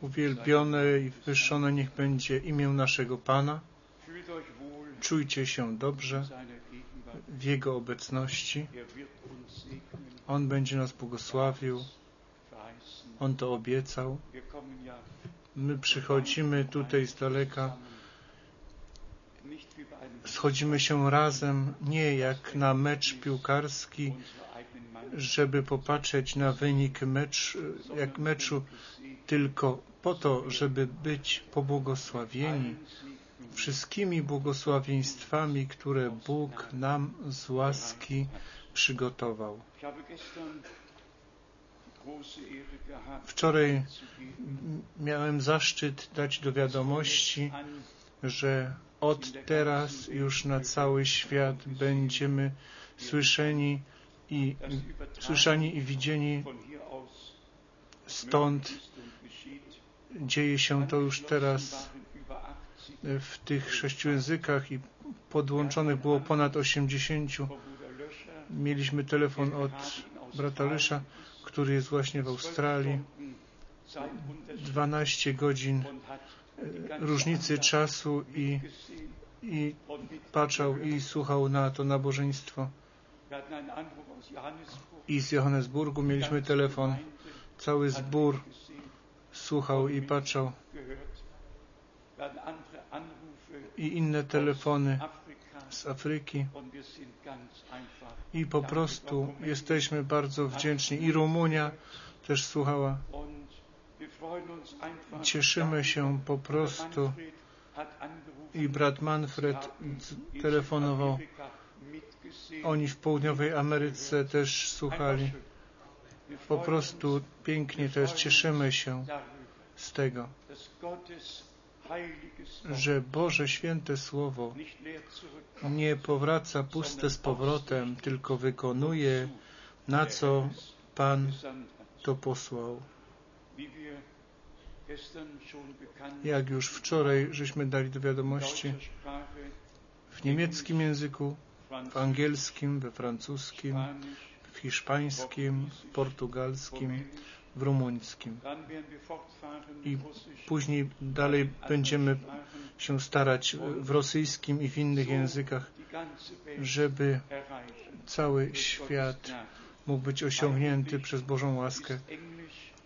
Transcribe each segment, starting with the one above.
Uwielbione i wywyższone niech będzie imię naszego Pana. Czujcie się dobrze w Jego obecności. On będzie nas błogosławił. On to obiecał. My przychodzimy tutaj z daleka, schodzimy się razem, nie jak na mecz piłkarski, żeby popatrzeć na wynik mecz, jak meczu, tylko po to, żeby być pobłogosławieni wszystkimi błogosławieństwami, które Bóg nam z łaski przygotował. Wczoraj miałem zaszczyt dać do wiadomości, że od teraz już na cały świat będziemy słyszeni i słyszani i widzieni stąd dzieje się to już teraz w tych sześciu językach i podłączonych było ponad 80. Mieliśmy telefon od brata Lysza, który jest właśnie w Australii. 12 godzin e, różnicy czasu i, i patrzał i słuchał na to nabożeństwo. I z Johannesburgu mieliśmy telefon. Cały zbór słuchał i patrzał. I inne telefony z Afryki. I po prostu jesteśmy bardzo wdzięczni. I Rumunia też słuchała. Cieszymy się po prostu. I brat Manfred telefonował. Oni w południowej Ameryce też słuchali. Po prostu pięknie to jest. Cieszymy się z tego, że Boże Święte Słowo nie powraca puste z powrotem, tylko wykonuje, na co Pan to posłał. Jak już wczoraj żeśmy dali do wiadomości, w niemieckim języku, w angielskim, we francuskim, w hiszpańskim, w portugalskim, w rumuńskim. I później dalej będziemy się starać w rosyjskim i w innych językach, żeby cały świat mógł być osiągnięty przez Bożą łaskę.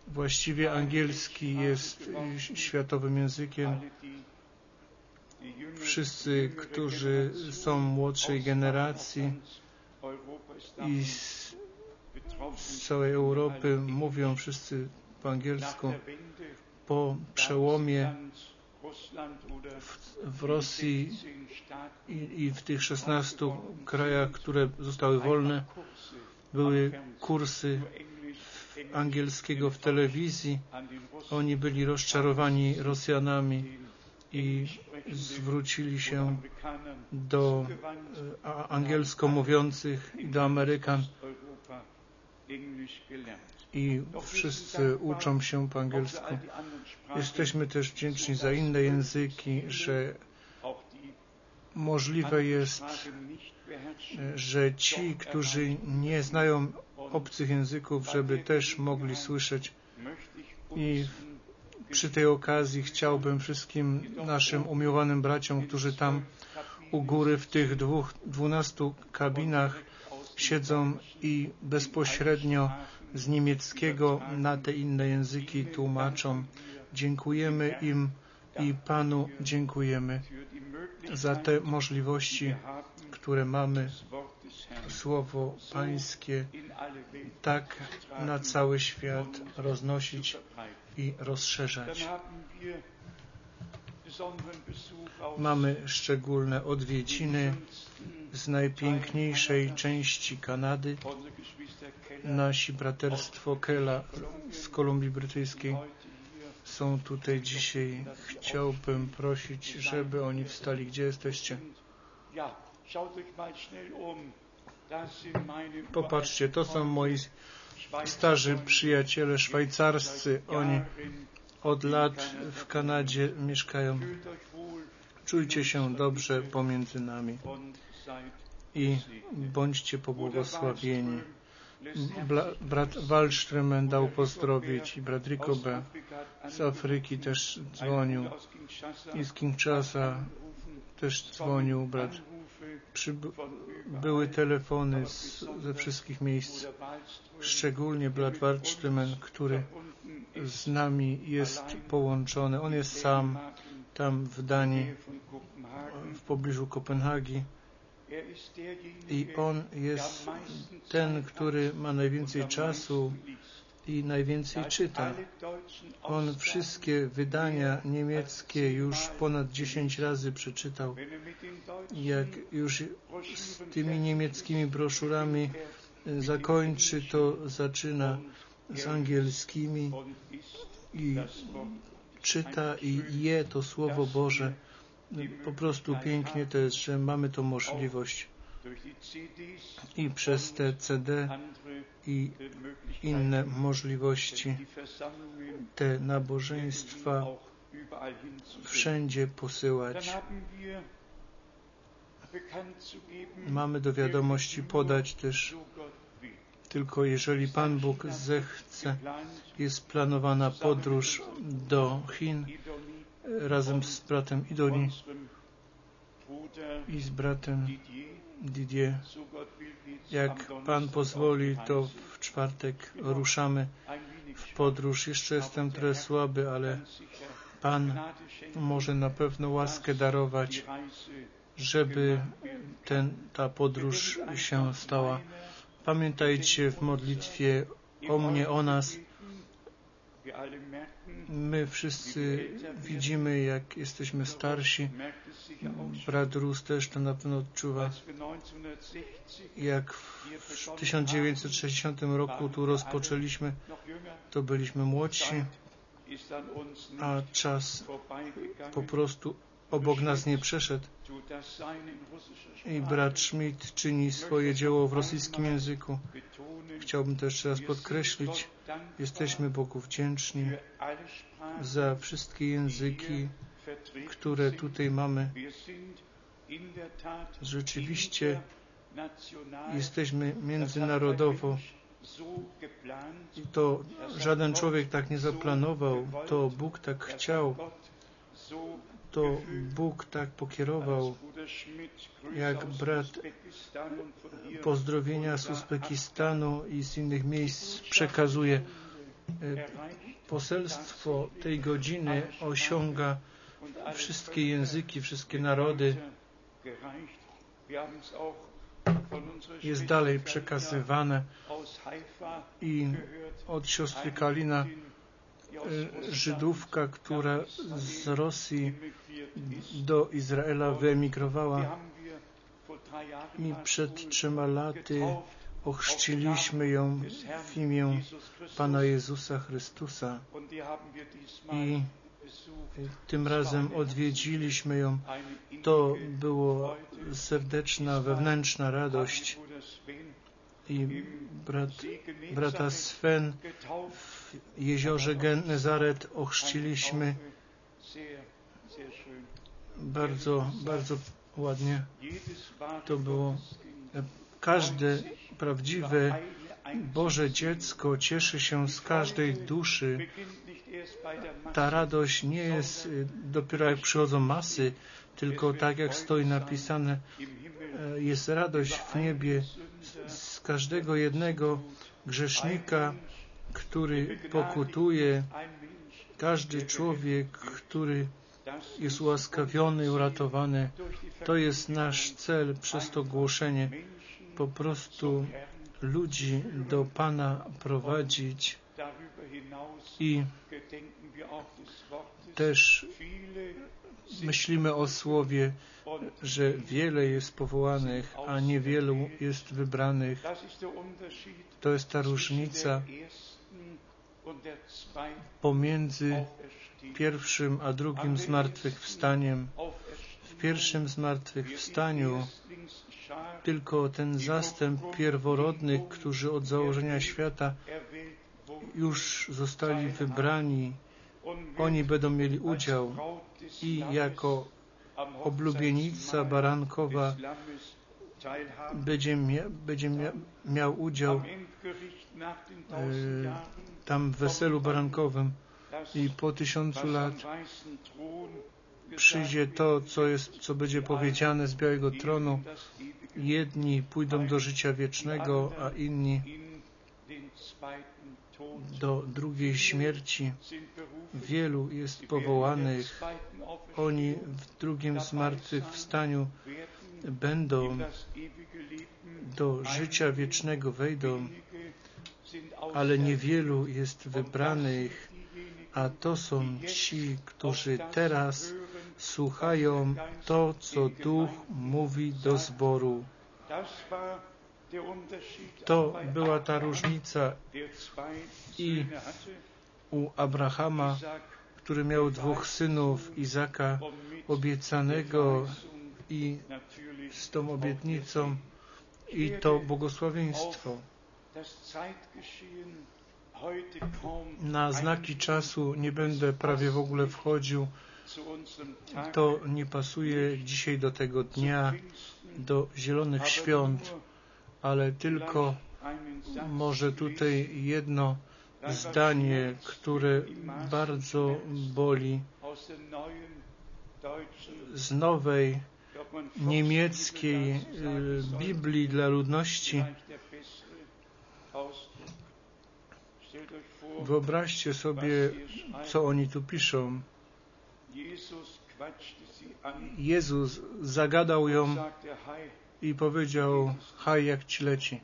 Właściwie angielski jest światowym językiem. Wszyscy, którzy są młodszej generacji i z, całej Europy mówią wszyscy po angielsku. Po przełomie w, w Rosji i, i w tych 16 krajach, które zostały wolne, były kursy angielskiego w telewizji. Oni byli rozczarowani Rosjanami i zwrócili się do e, angielsko mówiących i do Amerykan i wszyscy uczą się po angielsku. Jesteśmy też wdzięczni za inne języki, że możliwe jest, że ci, którzy nie znają obcych języków, żeby też mogli słyszeć. I przy tej okazji chciałbym wszystkim naszym umiłowanym braciom, którzy tam u góry w tych dwóch, dwunastu kabinach siedzą i bezpośrednio z niemieckiego na te inne języki tłumaczą. Dziękujemy im i Panu dziękujemy za te możliwości, które mamy Słowo Pańskie tak na cały świat roznosić i rozszerzać. Mamy szczególne odwiedziny z najpiękniejszej części Kanady. Nasi braterstwo Kela z Kolumbii Brytyjskiej są tutaj dzisiaj. Chciałbym prosić, żeby oni wstali. Gdzie jesteście? Popatrzcie, to są moi starzy przyjaciele szwajcarscy. Oni od lat w Kanadzie mieszkają. Czujcie się dobrze pomiędzy nami i bądźcie pobłogosławieni. Bla, brat Wallström dał pozdrowić i brat Rikobe z Afryki też dzwonił i z Kinshasa też dzwonił brat. Były telefony z, ze wszystkich miejsc, szczególnie brat Wallström, który z nami jest połączony. On jest sam tam w Danii, w pobliżu Kopenhagi. I on jest ten, który ma najwięcej czasu i najwięcej czyta. On wszystkie wydania niemieckie już ponad 10 razy przeczytał. Jak już z tymi niemieckimi broszurami zakończy, to zaczyna z angielskimi i czyta i je to Słowo Boże. Po prostu pięknie to jest, że mamy tą możliwość i przez te CD i inne możliwości te nabożeństwa wszędzie posyłać. Mamy do wiadomości podać też tylko jeżeli Pan Bóg zechce, jest planowana podróż do Chin razem z bratem Idoni i z bratem Didier. Jak Pan pozwoli, to w czwartek ruszamy w podróż. Jeszcze jestem trochę słaby, ale Pan może na pewno łaskę darować, żeby ten, ta podróż się stała. Pamiętajcie w modlitwie o mnie, o nas. My wszyscy widzimy, jak jesteśmy starsi. Brat Rus też to na pewno odczuwa. Jak w 1960 roku tu rozpoczęliśmy, to byliśmy młodsi, a czas po prostu obok nas nie przeszedł. I brat Schmidt czyni swoje dzieło w rosyjskim języku. Chciałbym też jeszcze raz podkreślić, jesteśmy Bogu wdzięczni za wszystkie języki, które tutaj mamy. Rzeczywiście jesteśmy międzynarodowo. To żaden człowiek tak nie zaplanował, to Bóg tak chciał to Bóg tak pokierował, jak brat pozdrowienia z Uzbekistanu i z innych miejsc przekazuje. Poselstwo tej godziny osiąga wszystkie języki, wszystkie narody. Jest dalej przekazywane i od siostry Kalina Żydówka, która z Rosji do Izraela wyemigrowała. I przed trzema laty ochrzciliśmy ją w imię Pana Jezusa Chrystusa. I tym razem odwiedziliśmy ją. To było serdeczna, wewnętrzna radość i brat, brata Sven w jeziorze Genezaret ochrzciliśmy bardzo, bardzo ładnie. To było każde prawdziwe Boże dziecko cieszy się z każdej duszy. Ta radość nie jest dopiero jak przychodzą masy, tylko tak jak stoi napisane, jest radość w niebie z każdego jednego grzesznika, który pokutuje, każdy człowiek, który jest ułaskawiony, uratowany. To jest nasz cel przez to głoszenie. Po prostu ludzi do Pana prowadzić i też myślimy o słowie, że wiele jest powołanych, a niewielu jest wybranych. To jest ta różnica pomiędzy pierwszym a drugim zmartwychwstaniem. W pierwszym zmartwychwstaniu tylko ten zastęp pierworodnych, którzy od założenia świata już zostali wybrani, oni będą mieli udział i jako oblubienica barankowa będzie, mia, będzie mia, miał udział tam w weselu barankowym i po tysiącu lat przyjdzie to, co, jest, co będzie powiedziane z Białego Tronu. Jedni pójdą do życia wiecznego, a inni do drugiej śmierci. Wielu jest powołanych. Oni w drugim zmartwychwstaniu będą do życia wiecznego wejdą, ale niewielu jest wybranych, a to są ci, którzy teraz słuchają to, co Duch mówi do zboru. To była ta różnica i u Abrahama, który miał dwóch synów, Izaka obiecanego i z tą obietnicą i to błogosławieństwo. Na znaki czasu nie będę prawie w ogóle wchodził. To nie pasuje dzisiaj do tego dnia, do zielonych świąt, ale tylko może tutaj jedno zdanie, które bardzo boli z nowej niemieckiej y, Biblii dla ludności. Wyobraźcie sobie, co oni tu piszą. Jezus zagadał ją i powiedział, haj, jak ci leci.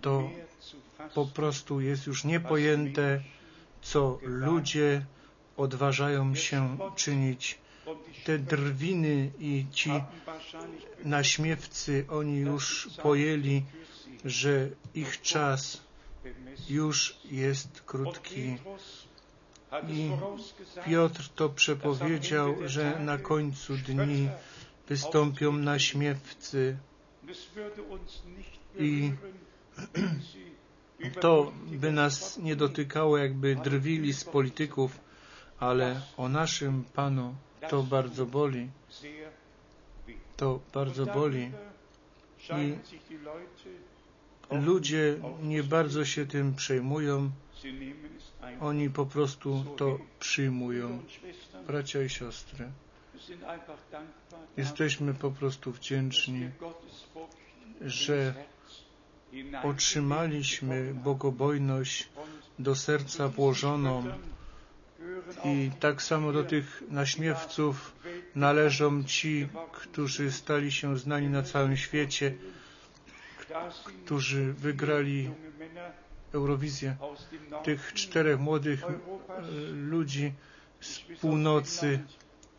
To po prostu jest już niepojęte, co ludzie odważają się czynić. Te drwiny i ci naśmiewcy, oni już pojęli, że ich czas już jest krótki. I Piotr to przepowiedział, że na końcu dni wystąpią naśmiewcy i to by nas nie dotykało, jakby drwili z polityków, ale o naszym Panu to bardzo boli. To bardzo boli. I ludzie nie bardzo się tym przejmują. Oni po prostu to przyjmują. Bracia i siostry, jesteśmy po prostu wdzięczni, że otrzymaliśmy bogobojność do serca włożoną. I tak samo do tych naśmiewców należą ci, którzy stali się znani na całym świecie, którzy wygrali Eurowizję. Tych czterech młodych ludzi z północy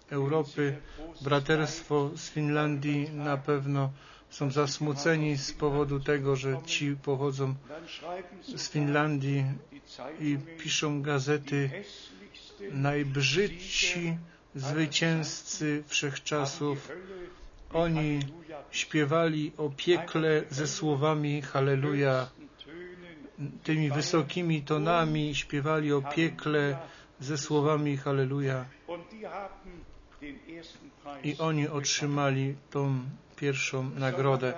Europy, braterstwo z Finlandii na pewno są zasmuceni z powodu tego, że ci pochodzą z Finlandii i piszą gazety najbrzydsi zwycięzcy wszechczasów. Oni śpiewali o piekle ze słowami Halleluja. Tymi wysokimi tonami śpiewali o piekle ze słowami Halleluja. I oni otrzymali tą pierwszą nagrodę.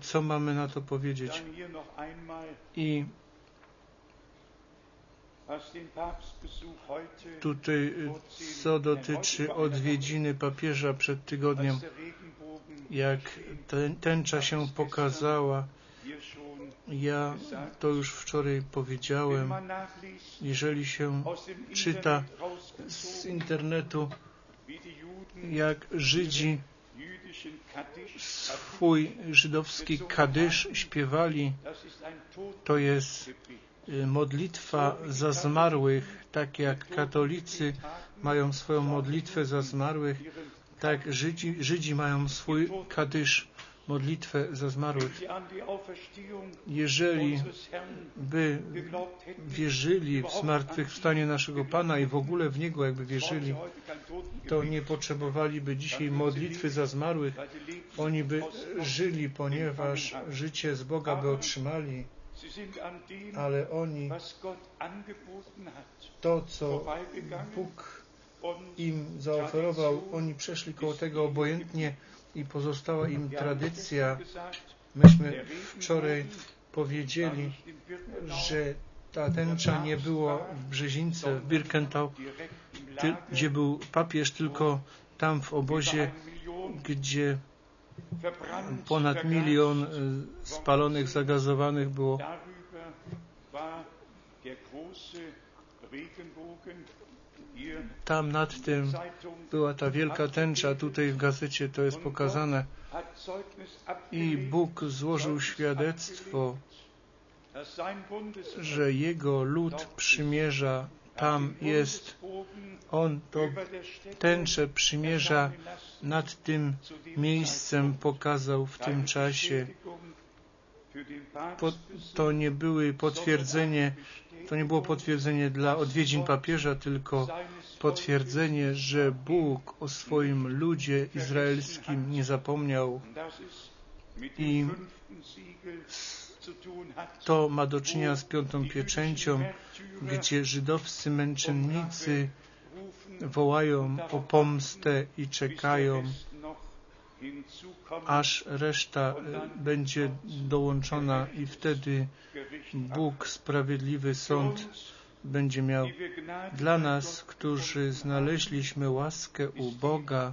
Co mamy na to powiedzieć? I Tutaj, co dotyczy odwiedziny papieża przed tygodniem, jak tęcza się pokazała, ja to już wczoraj powiedziałem, jeżeli się czyta z internetu, jak Żydzi swój żydowski kadysz śpiewali, to jest y, modlitwa za zmarłych, tak jak katolicy mają swoją modlitwę za zmarłych, tak Żydzi, Żydzi mają swój kadysz, modlitwę za zmarłych. Jeżeli by wierzyli w zmartwychwstanie naszego Pana i w ogóle w Niego jakby wierzyli, to nie potrzebowaliby dzisiaj modlitwy za zmarłych. Oni by żyli, ponieważ życie z Boga by otrzymali, ale oni to, co Bóg im zaoferował. Oni przeszli koło tego obojętnie i pozostała im tradycja. Myśmy wczoraj powiedzieli, że ta tęcza nie było w Brzezińce, w Birkenau, gdzie był papież, tylko tam w obozie, gdzie ponad milion e, spalonych, zagazowanych było. Tam nad tym była ta wielka tęcza, tutaj w gazecie to jest pokazane. I Bóg złożył świadectwo, że Jego lud przymierza tam jest. On to tęczę przymierza nad tym miejscem pokazał w tym czasie. to nie były potwierdzenie, to nie było potwierdzenie dla odwiedzin papieża, tylko potwierdzenie, że Bóg o swoim ludzie izraelskim nie zapomniał. I to ma do czynienia z piątą pieczęcią, gdzie żydowscy męczennicy wołają o pomstę i czekają, aż reszta będzie dołączona i wtedy Bóg, sprawiedliwy sąd będzie miał dla nas, którzy znaleźliśmy łaskę u Boga,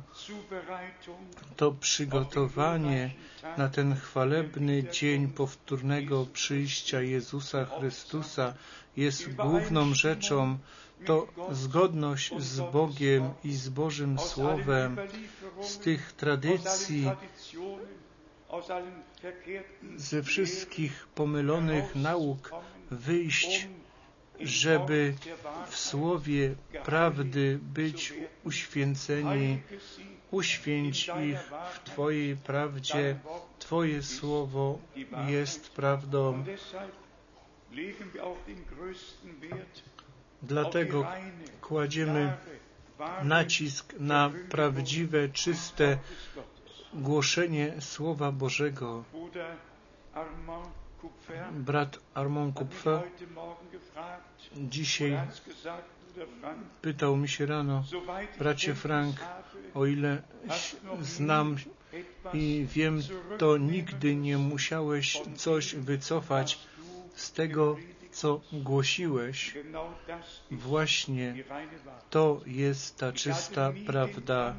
to przygotowanie na ten chwalebny dzień powtórnego przyjścia Jezusa Chrystusa jest główną rzeczą, to zgodność z Bogiem i z Bożym Słowem, z tych tradycji, ze wszystkich pomylonych nauk wyjść żeby w słowie prawdy być uświęceni. Uświęć ich w Twojej prawdzie. Twoje słowo jest prawdą. Dlatego kładziemy nacisk na prawdziwe, czyste głoszenie Słowa Bożego. Brat Armand Kupfer dzisiaj pytał mi się rano, bracie Frank, o ile znam i wiem, to nigdy nie musiałeś coś wycofać z tego, co głosiłeś. Właśnie to jest ta czysta prawda.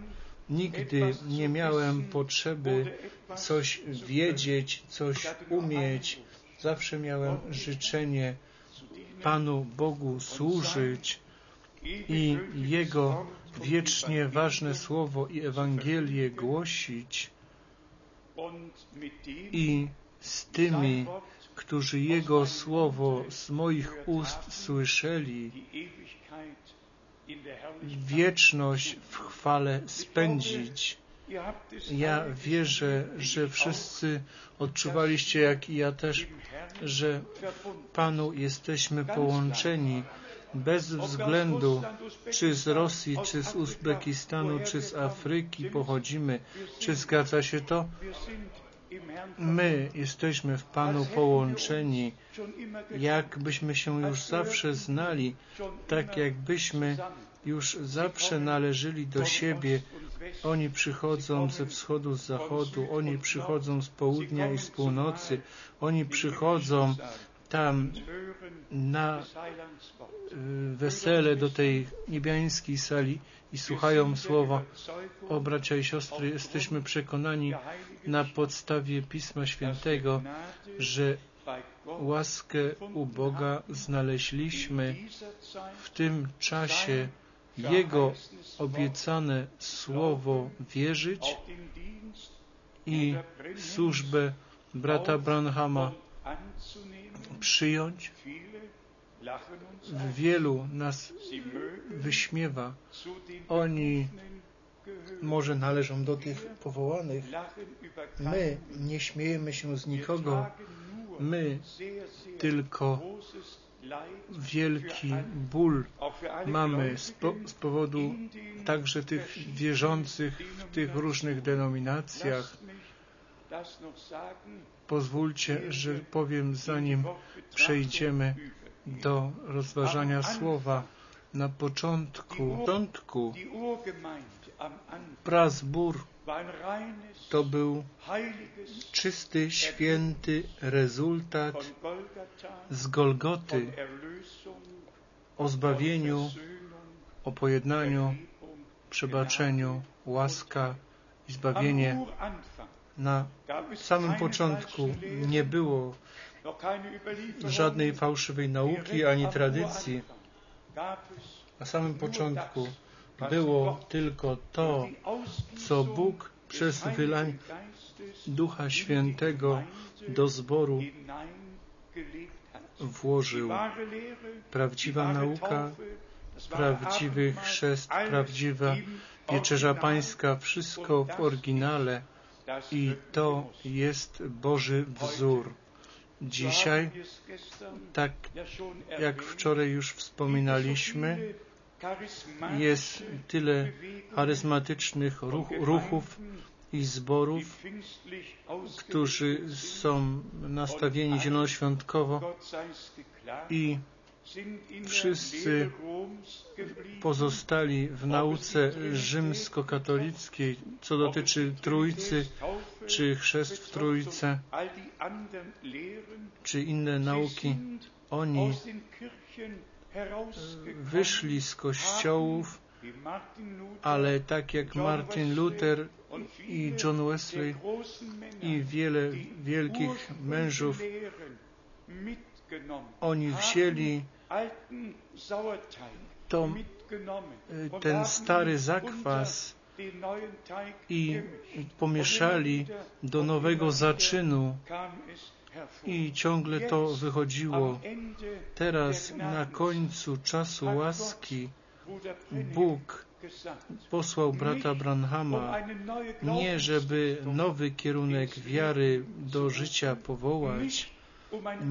Nigdy nie miałem potrzeby coś wiedzieć, coś umieć. Zawsze miałem życzenie Panu Bogu służyć i Jego wiecznie ważne słowo i Ewangelię głosić i z tymi, którzy Jego słowo z moich ust słyszeli, wieczność w chwale spędzić. Ja wierzę, że wszyscy odczuwaliście, jak i ja też, że Panu jesteśmy połączeni bez względu, czy z Rosji, czy z Uzbekistanu, czy z Afryki pochodzimy. Czy zgadza się to? My jesteśmy w Panu połączeni, jakbyśmy się już zawsze znali, tak jakbyśmy już zawsze należeli do siebie. Oni przychodzą ze wschodu, z zachodu, oni przychodzą z południa i z północy, oni przychodzą tam na y, wesele do tej niebiańskiej sali i słuchają słowa. O bracia i siostry, jesteśmy przekonani na podstawie Pisma Świętego, że łaskę u Boga znaleźliśmy w tym czasie, jego obiecane słowo wierzyć i służbę brata Branhama przyjąć. Wielu nas wyśmiewa. Oni może należą do tych powołanych. My nie śmiejemy się z nikogo. My tylko wielki ból mamy z, po, z, powodu także tych wierzących w tych różnych denominacjach. Pozwólcie, że powiem, zanim przejdziemy do rozważania słowa. Na początku, początku Prasbur to był czysty, święty rezultat z Golgoty o zbawieniu, o pojednaniu, przebaczeniu, łaska i zbawienie. Na samym początku nie było żadnej fałszywej nauki ani tradycji. Na samym początku było tylko to, co Bóg przez wylanie Ducha Świętego do zboru włożył. Prawdziwa nauka, prawdziwy chrzest, prawdziwa wieczerza pańska, wszystko w oryginale i to jest Boży wzór. Dzisiaj, tak jak wczoraj już wspominaliśmy, jest tyle charyzmatycznych ruch, ruchów i zborów, którzy są nastawieni zielonoświątkowo i wszyscy pozostali w nauce rzymskokatolickiej, co dotyczy Trójcy, czy chrzest w Trójce, czy inne nauki. Oni wyszli z kościołów, ale tak jak Martin Luther i John Wesley i wiele wielkich mężów, oni wzięli to, ten stary zakwas i pomieszali do nowego zaczynu i ciągle to wychodziło. Teraz na końcu czasu łaski Bóg posłał brata Branhama nie, żeby nowy kierunek wiary do życia powołać,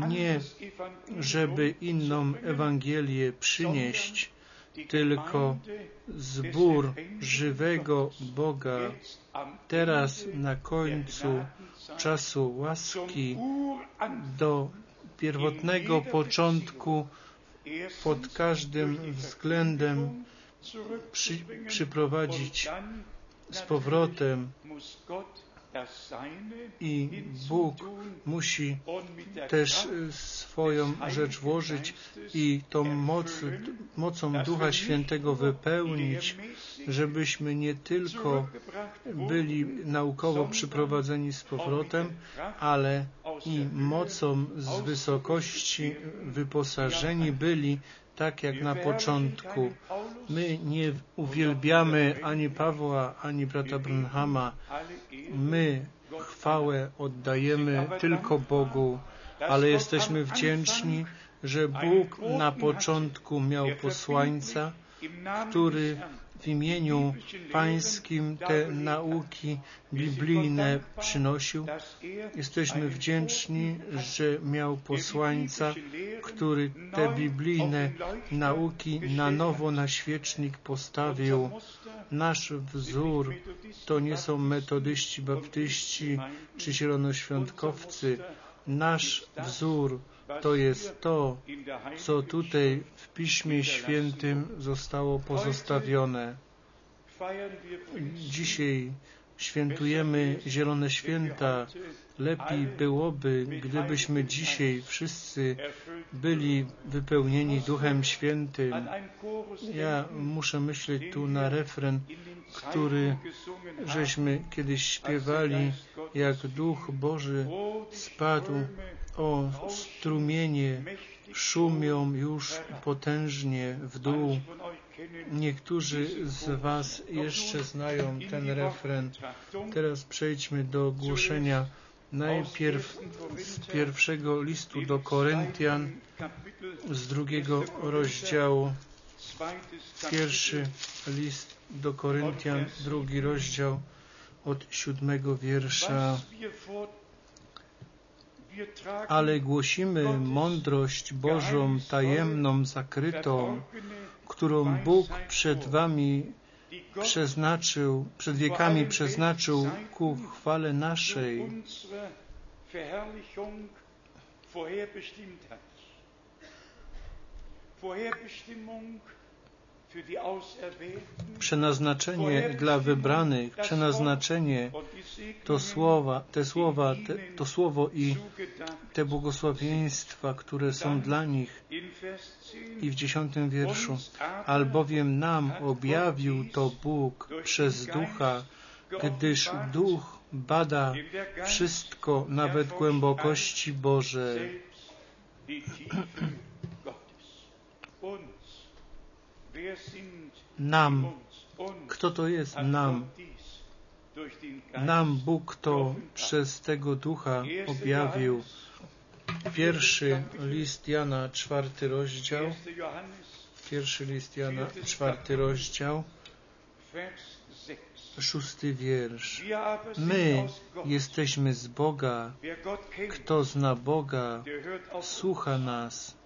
nie, żeby inną Ewangelię przynieść, tylko zbór żywego Boga. Teraz na końcu czasu łaski do pierwotnego początku pod każdym względem przy, przyprowadzić z powrotem i Bóg musi też swoją rzecz włożyć i tą moc, mocą Ducha Świętego wypełnić, żebyśmy nie tylko byli naukowo przyprowadzeni z powrotem, ale i mocą z wysokości wyposażeni byli tak jak na początku. My nie uwielbiamy ani Pawła, ani brata Branhama. My chwałę oddajemy tylko Bogu, ale jesteśmy wdzięczni, że Bóg na początku miał posłańca, który w imieniu Pańskim te nauki biblijne przynosił. Jesteśmy wdzięczni, że miał posłańca, który te biblijne nauki na nowo na świecznik postawił. Nasz wzór to nie są metodyści, baptyści czy zielonoświątkowcy. Nasz wzór to jest to, co tutaj w Piśmie Świętym zostało pozostawione. Dzisiaj świętujemy Zielone Święta. Lepiej byłoby, gdybyśmy dzisiaj wszyscy byli wypełnieni Duchem Świętym. Ja muszę myśleć tu na refren, który żeśmy kiedyś śpiewali, jak Duch Boży spadł o strumienie szumią już potężnie w dół. Niektórzy z Was jeszcze znają ten refren. Teraz przejdźmy do głoszenia najpierw z pierwszego listu do Koryntian, z drugiego rozdziału. Pierwszy list do Koryntian, drugi rozdział od siódmego wiersza ale głosimy mądrość Bożą tajemną, zakrytą, którą Bóg przed Wami przeznaczył, przed wiekami przeznaczył ku chwale naszej. Przenaznaczenie dla wybranych, przenaznaczenie to słowa, te słowa, te, to słowo i te błogosławieństwa, które są dla nich. I w dziesiątym wierszu, albowiem nam objawił to Bóg przez Ducha, gdyż Duch bada wszystko, nawet głębokości Boże. Nam. Kto to jest nam? Nam Bóg to przez tego Ducha objawił. Pierwszy list Jana, czwarty rozdział. Pierwszy list Jana, czwarty rozdział. Szósty wiersz. My jesteśmy z Boga. Kto zna Boga, słucha nas.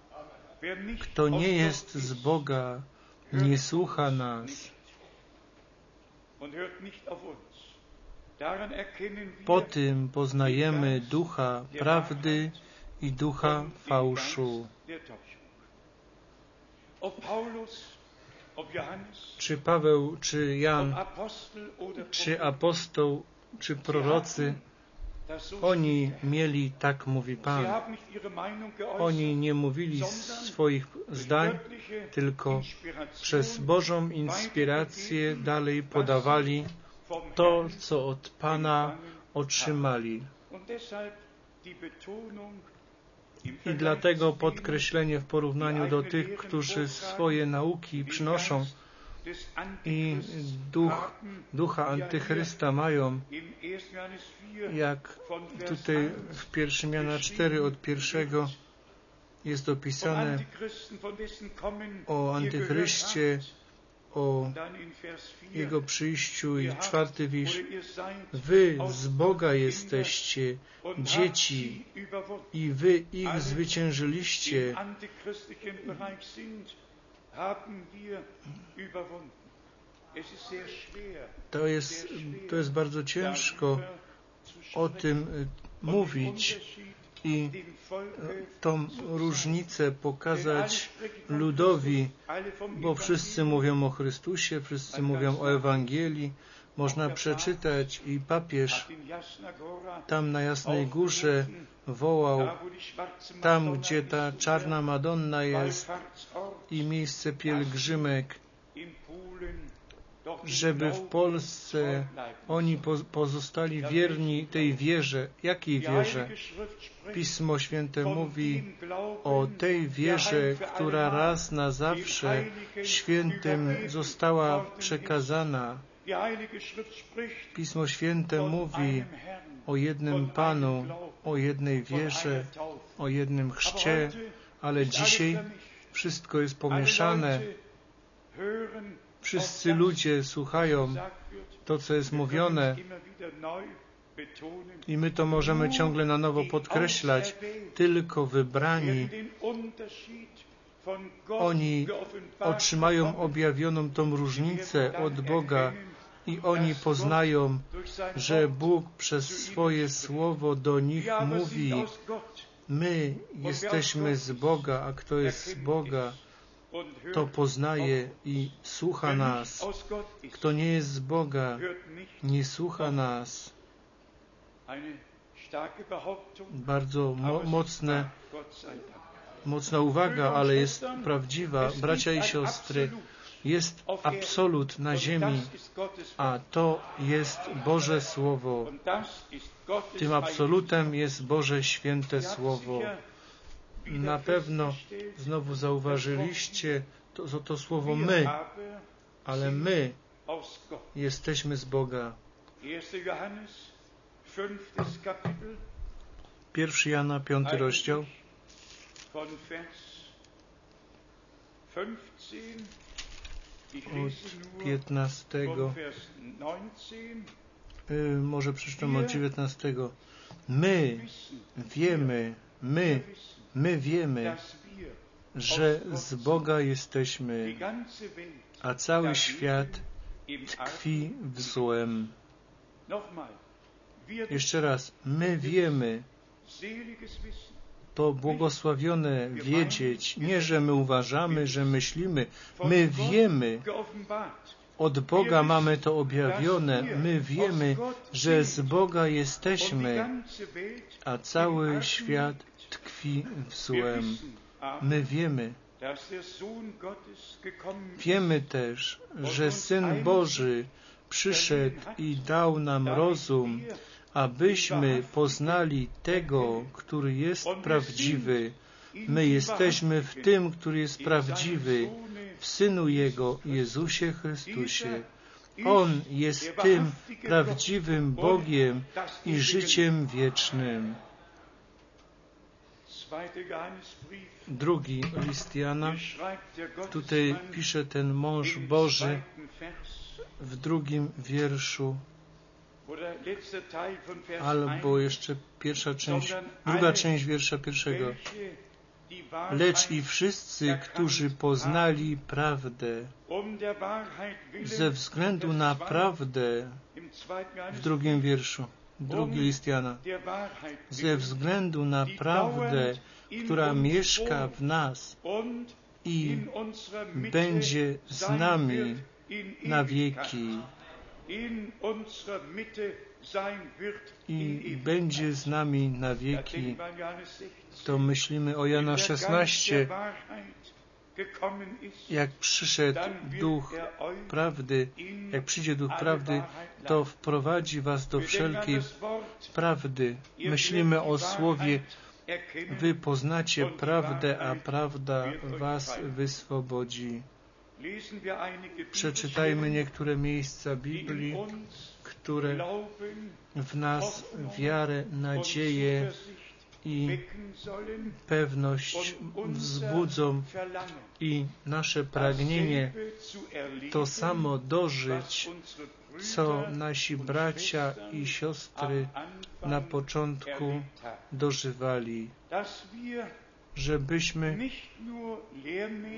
Kto nie jest z Boga, nie słucha nas. Po tym poznajemy ducha prawdy i ducha fałszu. Czy Paweł, czy Jan, czy apostoł, czy prorocy, oni mieli, tak mówi Pan, oni nie mówili swoich zdań, tylko przez Bożą inspirację dalej podawali to, co od Pana otrzymali. I dlatego podkreślenie w porównaniu do tych, którzy swoje nauki przynoszą i duch, ducha antychrysta mają, jak tutaj w 1 Jana 4 od pierwszego jest opisane o antychryście, o Jego przyjściu i czwarty wiersz. Wy z Boga jesteście, dzieci, i wy ich zwyciężyliście. To jest, to jest bardzo ciężko o tym mówić i tą różnicę pokazać ludowi, bo wszyscy mówią o Chrystusie, wszyscy mówią o Ewangelii. Można przeczytać i papież tam na Jasnej Górze wołał, tam gdzie ta czarna Madonna jest i miejsce pielgrzymek, żeby w Polsce oni pozostali wierni tej wierze. Jakiej wierze? Pismo Święte mówi o tej wierze, która raz na zawsze świętym została przekazana. Pismo Święte mówi o jednym Panu, o jednej wierze, o jednym chrzcie, ale dzisiaj wszystko jest pomieszane. Wszyscy ludzie słuchają to, co jest mówione i my to możemy ciągle na nowo podkreślać. Tylko wybrani, oni otrzymają objawioną tą różnicę od Boga i oni poznają, że Bóg przez swoje słowo do nich mówi. My jesteśmy z Boga, a kto jest z Boga, to poznaje i słucha nas. Kto nie jest z Boga, nie słucha nas. Bardzo mo mocne, mocna uwaga, ale jest prawdziwa. Bracia i siostry, jest absolut na ziemi, a to jest Boże Słowo. Tym absolutem jest Boże Święte Słowo. Na pewno znowu zauważyliście to, to, słowo my, ale my jesteśmy z Boga. 1 Jana, 5 rozdział. Od 15. Y, może przeczytam od 19. My wiemy, my, my wiemy, że z Boga jesteśmy, a cały świat tkwi w złem. Jeszcze raz, my wiemy, to błogosławione wiedzieć, nie że my uważamy, że myślimy, my wiemy, od Boga mamy to objawione, my wiemy, że z Boga jesteśmy, a cały świat tkwi w złem. My wiemy, wiemy też, że Syn Boży przyszedł i dał nam rozum, abyśmy poznali tego, który jest prawdziwy. My jesteśmy w tym, który jest prawdziwy, w Synu Jego, Jezusie Chrystusie. On jest tym prawdziwym Bogiem i życiem wiecznym. Drugi list Jana, tutaj pisze ten mąż Boży w drugim wierszu, albo jeszcze pierwsza część, druga część wiersza pierwszego. Lecz i wszyscy, którzy poznali prawdę, ze względu na prawdę, w drugim wierszu, drugi list Jana, ze względu na prawdę, która mieszka w nas i będzie z nami na wieki i będzie z nami na wieki, to myślimy o Jana 16, jak przyszedł Duch Prawdy, jak przyjdzie Duch Prawdy, to wprowadzi was do wszelkiej prawdy. Myślimy o Słowie, wy poznacie prawdę, a prawda was wyswobodzi. Przeczytajmy niektóre miejsca Biblii, które w nas wiarę, nadzieję i pewność wzbudzą i nasze pragnienie to samo dożyć, co nasi bracia i siostry na początku dożywali, żebyśmy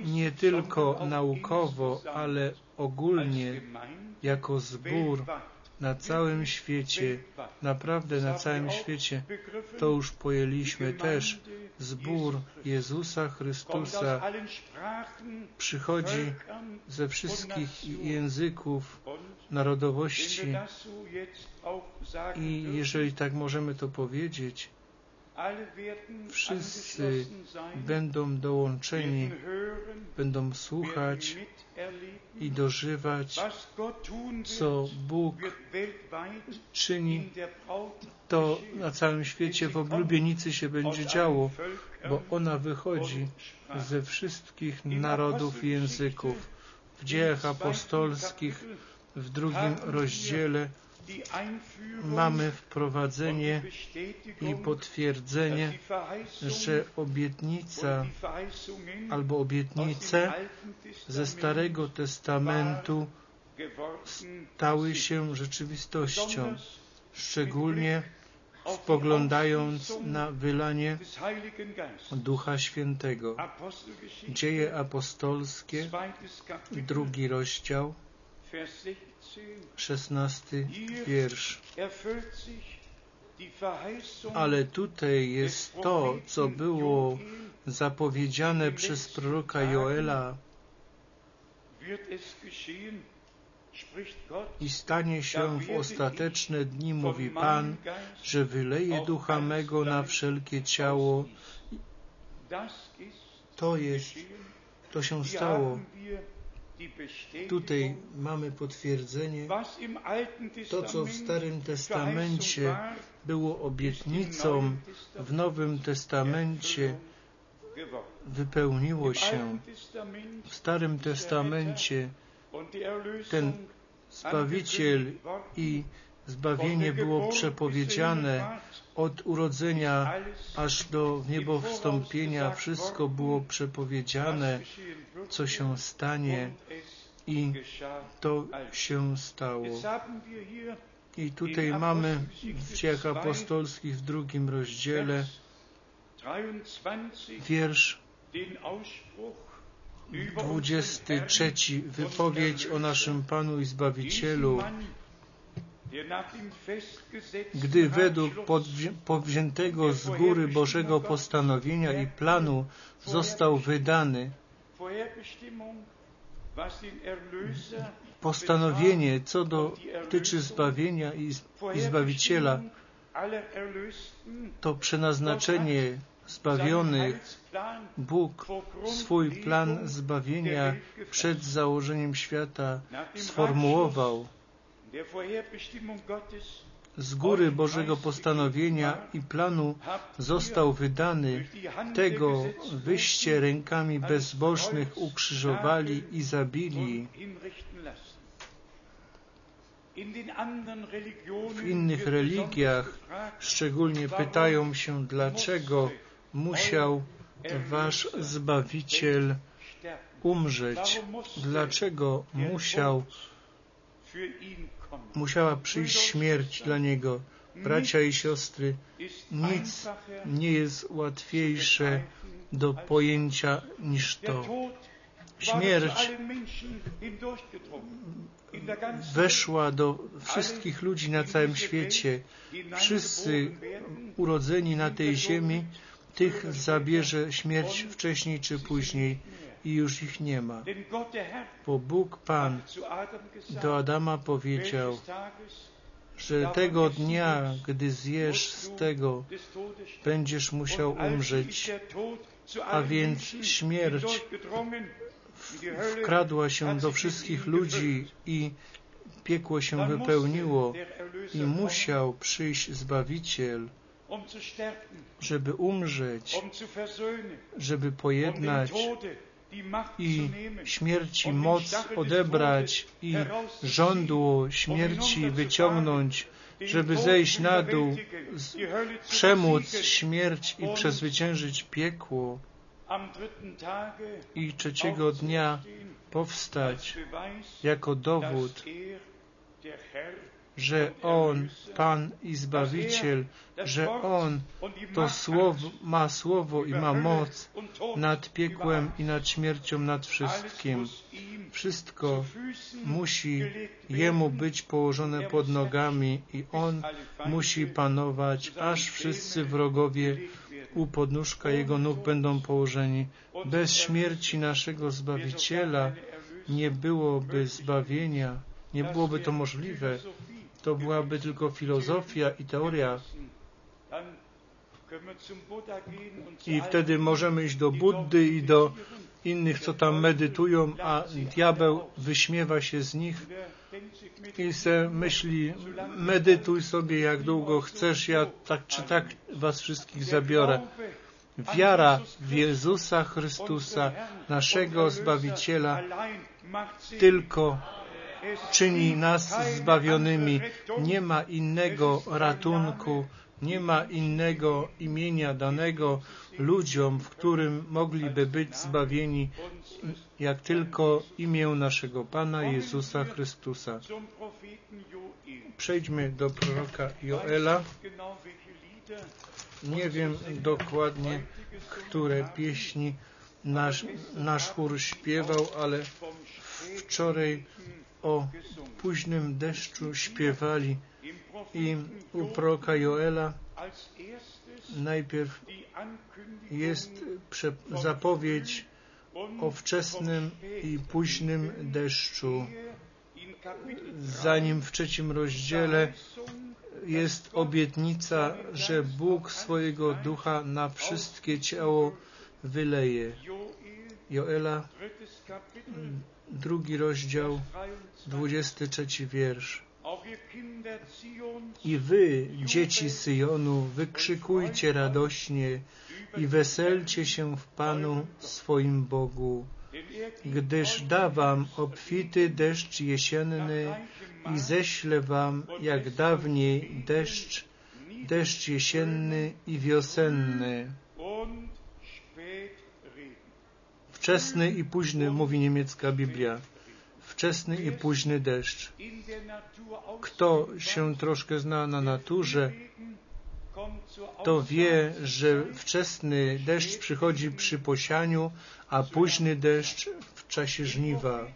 nie tylko naukowo, ale ogólnie jako zbór na całym świecie, naprawdę na całym świecie, to już pojęliśmy też, zbór Jezusa Chrystusa przychodzi ze wszystkich języków, narodowości. i jeżeli tak możemy to powiedzieć, wszyscy będą dołączeni, będą słuchać i dożywać, co Bóg czyni, to na całym świecie w oblubienicy się będzie działo, bo ona wychodzi ze wszystkich narodów i języków. W dziejach apostolskich w drugim rozdziale mamy wprowadzenie i potwierdzenie, że obietnica albo obietnice ze Starego Testamentu stały się rzeczywistością, szczególnie spoglądając na wylanie Ducha Świętego. Dzieje apostolskie, drugi rozdział, szesnasty wiersz. Ale tutaj jest to, co było zapowiedziane przez proroka Joela i stanie się w ostateczne dni, mówi Pan, że wyleje ducha mego na wszelkie ciało. To jest, to się stało. Tutaj mamy potwierdzenie, to co w Starym Testamencie było obietnicą, w Nowym Testamencie wypełniło się. W Starym Testamencie ten Zbawiciel i zbawienie było przepowiedziane od urodzenia aż do niebowstąpienia. Wszystko było przepowiedziane, co się stanie i to się stało. I tutaj mamy w dziejach apostolskich w drugim rozdziale wiersz 23. Wypowiedź o naszym Panu i Zbawicielu gdy według powziętego z góry Bożego postanowienia i planu został wydany postanowienie, co dotyczy zbawienia i, Zbawiciela, to przeznaczenie zbawionych, Bóg swój plan zbawienia przed założeniem świata sformułował z góry Bożego postanowienia i planu został wydany, tego wyście rękami bezbożnych ukrzyżowali i zabili. W innych religiach szczególnie pytają się, dlaczego musiał wasz Zbawiciel umrzeć, dlaczego musiał musiała przyjść śmierć dla Niego. Bracia i siostry, nic nie jest łatwiejsze do pojęcia niż to. Śmierć weszła do wszystkich ludzi na całym świecie. Wszyscy urodzeni na tej ziemi, tych zabierze śmierć wcześniej czy później i już ich nie ma. Bo Bóg Pan do Adama powiedział, że tego dnia, gdy zjesz z tego, będziesz musiał umrzeć. A więc śmierć wkradła się do wszystkich ludzi i piekło się wypełniło i musiał przyjść Zbawiciel, żeby umrzeć, żeby pojednać i śmierci moc odebrać i żądło śmierci wyciągnąć, żeby zejść na dół, przemóc śmierć i przezwyciężyć piekło i trzeciego dnia powstać jako dowód, że On, Pan i Zbawiciel, że On to słowo, ma słowo i ma moc nad piekłem i nad śmiercią, nad wszystkim. Wszystko musi Jemu być położone pod nogami i On musi panować, aż wszyscy wrogowie u podnóżka Jego nóg będą położeni. Bez śmierci naszego Zbawiciela nie byłoby zbawienia, nie byłoby to możliwe. To byłaby tylko filozofia i teoria. I wtedy możemy iść do Buddy i do innych, co tam medytują, a diabeł wyśmiewa się z nich i se myśli, medytuj sobie jak długo chcesz, ja tak czy tak was wszystkich zabiorę. Wiara w Jezusa Chrystusa, naszego Zbawiciela, tylko czyni nas zbawionymi. Nie ma innego ratunku, nie ma innego imienia danego ludziom, w którym mogliby być zbawieni, jak tylko imię naszego Pana Jezusa Chrystusa. Przejdźmy do proroka Joela. Nie wiem dokładnie, które pieśni nasz, nasz chór śpiewał, ale wczoraj o późnym deszczu śpiewali i u proroka Joela najpierw jest zapowiedź o wczesnym i późnym deszczu. Zanim w trzecim rozdziale jest obietnica, że Bóg swojego ducha na wszystkie ciało wyleje. Joela, drugi rozdział, 23 wiersz. I wy, dzieci Syjonu, wykrzykujcie radośnie i weselcie się w Panu swoim Bogu, gdyż da wam obfity deszcz jesienny i ześlę wam jak dawniej deszcz, deszcz jesienny i wiosenny. Wczesny i późny, mówi niemiecka Biblia. Wczesny i późny deszcz. Kto się troszkę zna na naturze, to wie, że wczesny deszcz przychodzi przy posianiu, a późny deszcz w czasie żniwa.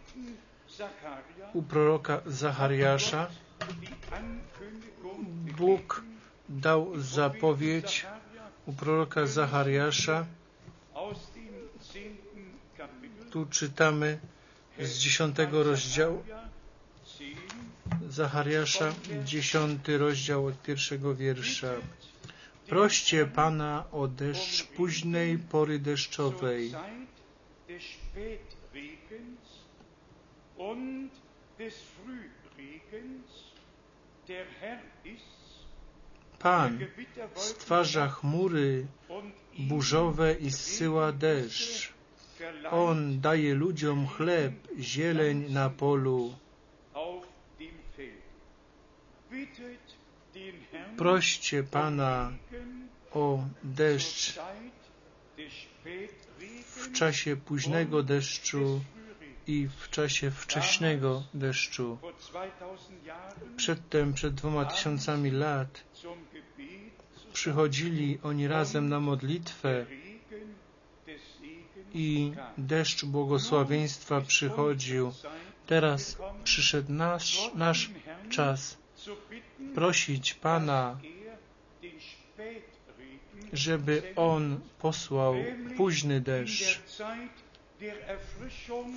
U proroka Zachariasza Bóg dał zapowiedź u proroka Zachariasza. Tu czytamy z dziesiątego rozdziału Zachariasza, dziesiąty rozdział od pierwszego wiersza. Proście Pana o deszcz późnej pory deszczowej. Pan stwarza chmury burzowe i zsyła deszcz. On daje ludziom chleb, zieleń na polu. Proście Pana o deszcz w czasie późnego deszczu i w czasie wcześnego deszczu. Przedtem, przed dwoma tysiącami lat, przychodzili oni razem na modlitwę i deszcz błogosławieństwa przychodził. Teraz przyszedł nasz, nasz czas prosić Pana, żeby On posłał późny deszcz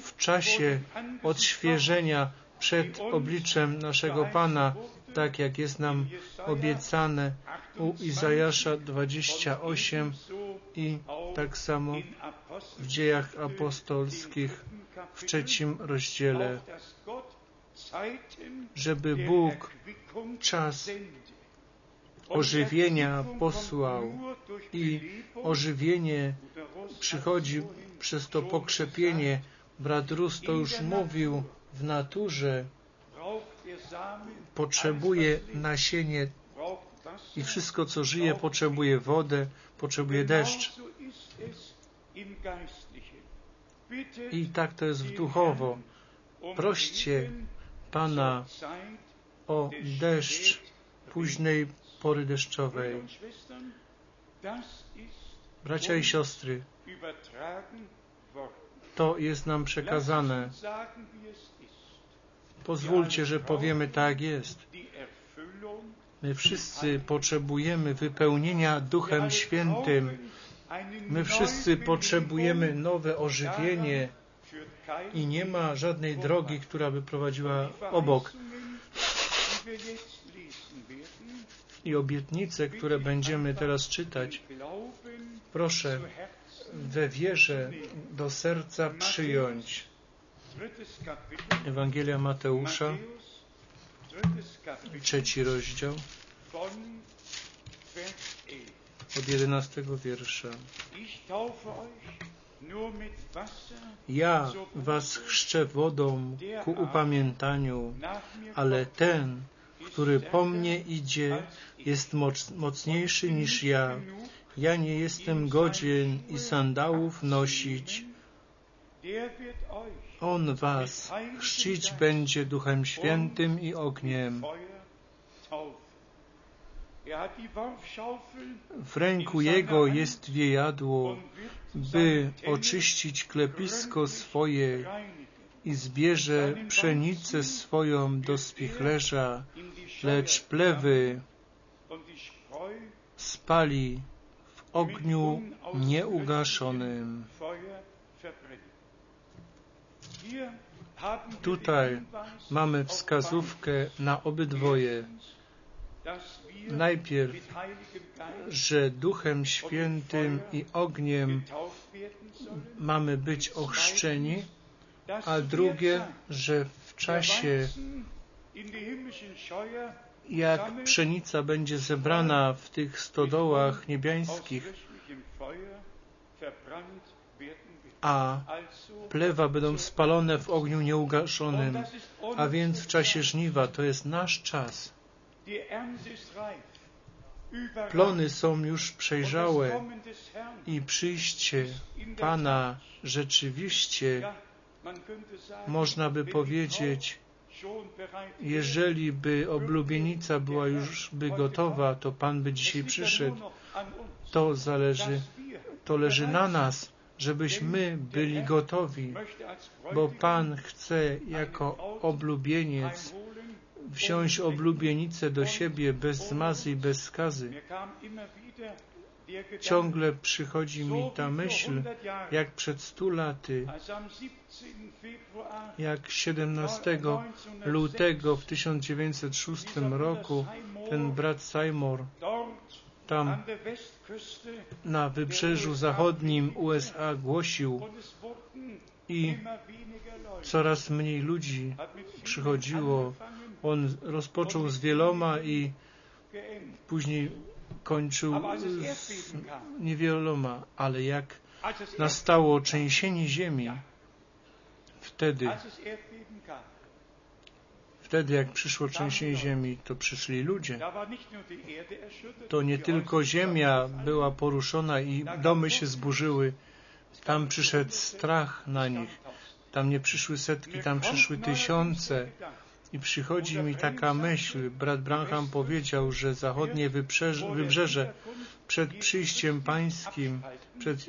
w czasie odświeżenia przed obliczem naszego Pana, tak jak jest nam obiecane u Izajasza 28 i tak samo w dziejach apostolskich w trzecim rozdziale, żeby Bóg czas ożywienia posłał i ożywienie przychodzi przez to pokrzepienie. Brat Rus to już mówił w naturze potrzebuje nasienie i wszystko, co żyje, potrzebuje wodę, potrzebuje deszcz. I tak to jest w duchowo. Proście Pana o deszcz późnej pory deszczowej. Bracia i siostry, to jest nam przekazane. Pozwólcie, że powiemy tak jest. My wszyscy potrzebujemy wypełnienia Duchem Świętym. My wszyscy potrzebujemy nowe ożywienie i nie ma żadnej drogi, która by prowadziła obok. I obietnice, które będziemy teraz czytać, proszę we wierze do serca przyjąć. Ewangelia Mateusza, trzeci rozdział, od jedenastego wiersza. Ja was chrzczę wodą ku upamiętaniu, ale ten, który po mnie idzie, jest moc, mocniejszy niż ja. Ja nie jestem godzien i sandałów nosić. On was chrzcić będzie Duchem Świętym i ogniem. W ręku Jego jest wiejadło, by oczyścić klepisko swoje i zbierze pszenicę swoją do spichlerza, lecz plewy spali w ogniu nieugaszonym. Tutaj mamy wskazówkę na obydwoje. Najpierw, że Duchem Świętym i ogniem mamy być ochrzczeni, a drugie, że w czasie, jak pszenica będzie zebrana w tych stodołach niebiańskich, a plewa będą spalone w ogniu nieugaszonym, a więc w czasie żniwa to jest nasz czas. Plony są już przejrzałe i przyjście Pana rzeczywiście, można by powiedzieć, jeżeli by oblubienica była już by gotowa, to Pan by dzisiaj przyszedł. To zależy, to leży na nas, żebyśmy byli gotowi, bo Pan chce jako oblubieniec wziąć oblubienicę do siebie bez zmazy i bez skazy. Ciągle przychodzi mi ta myśl, jak przed stu laty, jak 17 lutego w 1906 roku ten brat Seymour tam na wybrzeżu zachodnim USA głosił i coraz mniej ludzi przychodziło. On rozpoczął z wieloma i później kończył z niewieloma, ale jak nastało trzęsienie ziemi, wtedy, wtedy jak przyszło trzęsienie ziemi, to przyszli ludzie. To nie tylko ziemia była poruszona i domy się zburzyły, tam przyszedł strach na nich. Tam nie przyszły setki, tam przyszły tysiące. I przychodzi mi taka myśl, brat Branham powiedział, że zachodnie wybrzeże, wybrzeże przed przyjściem pańskim przed,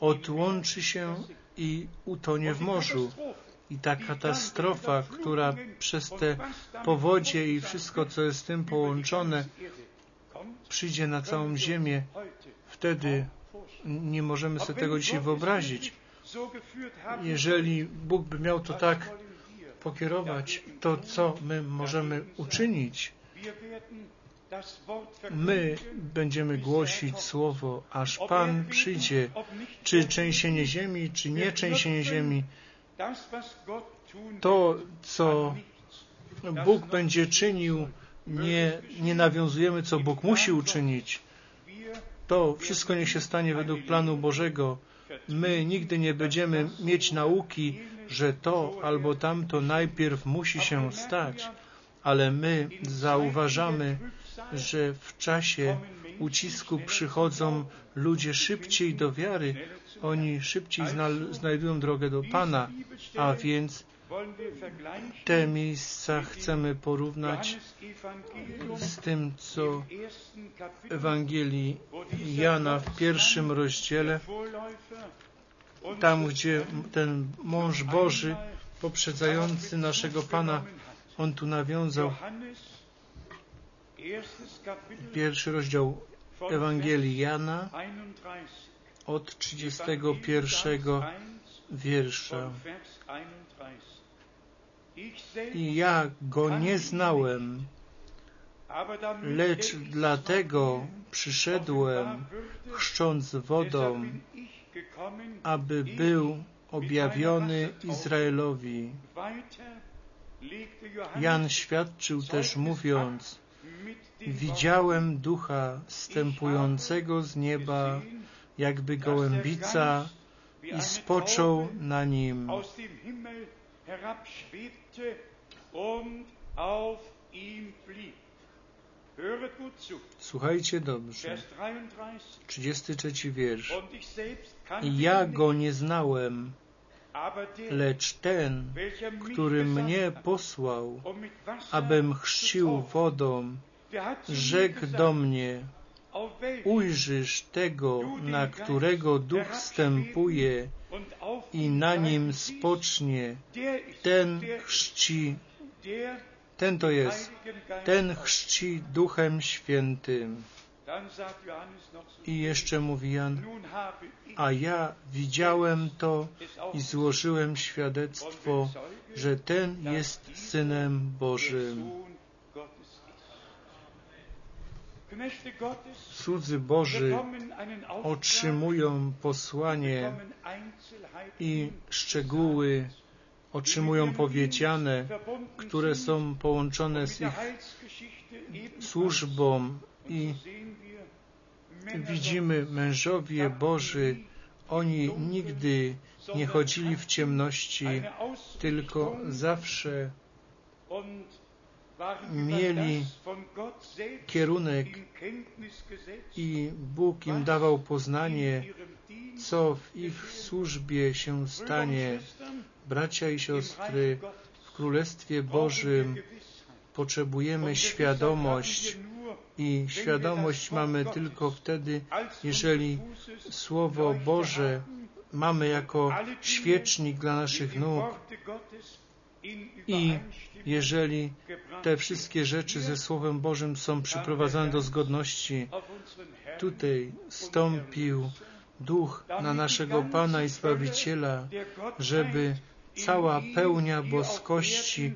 odłączy się i utonie w morzu. I ta katastrofa, która przez te powodzie i wszystko, co jest z tym połączone, przyjdzie na całą ziemię, wtedy nie możemy sobie tego dzisiaj wyobrazić. Jeżeli Bóg by miał to tak pokierować, to co my możemy uczynić? My będziemy głosić Słowo, aż Pan przyjdzie, czy trzęsienie ziemi, czy nie trzęsienie ziemi. To, co Bóg będzie czynił, nie, nie nawiązujemy, co Bóg musi uczynić. To wszystko niech się stanie według planu Bożego. My nigdy nie będziemy mieć nauki, że to albo tamto najpierw musi się stać, ale my zauważamy, że w czasie ucisku przychodzą ludzie szybciej do wiary, oni szybciej znajdują drogę do Pana, a więc te miejsca chcemy porównać z tym, co w Ewangelii Jana w pierwszym rozdziale, tam gdzie ten mąż Boży poprzedzający naszego Pana, on tu nawiązał. Pierwszy rozdział Ewangelii Jana od 31 wiersza. I ja go nie znałem, lecz dlatego przyszedłem, chrzcząc wodą, aby był objawiony Izraelowi. Jan świadczył też mówiąc, widziałem ducha stępującego z nieba, jakby gołębica i spoczął na nim. Słuchajcie dobrze. 33 wiersz. Ja go nie znałem, lecz ten, który mnie posłał, abym chrzcił wodą, rzekł do mnie, ujrzysz tego, na którego duch wstępuje i na nim spocznie, ten chrzci, ten to jest, ten chrzci Duchem Świętym. I jeszcze mówi Jan, a ja widziałem to i złożyłem świadectwo, że ten jest Synem Bożym. Cudzy Boży otrzymują posłanie i szczegóły otrzymują powiedziane, które są połączone z ich służbą i widzimy mężowie Boży, oni nigdy nie chodzili w ciemności, tylko zawsze mieli kierunek i Bóg im dawał poznanie, co w ich służbie się stanie. Bracia i siostry, w Królestwie Bożym potrzebujemy świadomość i świadomość mamy tylko wtedy, jeżeli Słowo Boże mamy jako świecznik dla naszych nóg I jeżeli te wszystkie rzeczy ze Słowem Bożym są przyprowadzane do zgodności, tutaj stąpił duch na naszego Pana i Zbawiciela, żeby cała pełnia boskości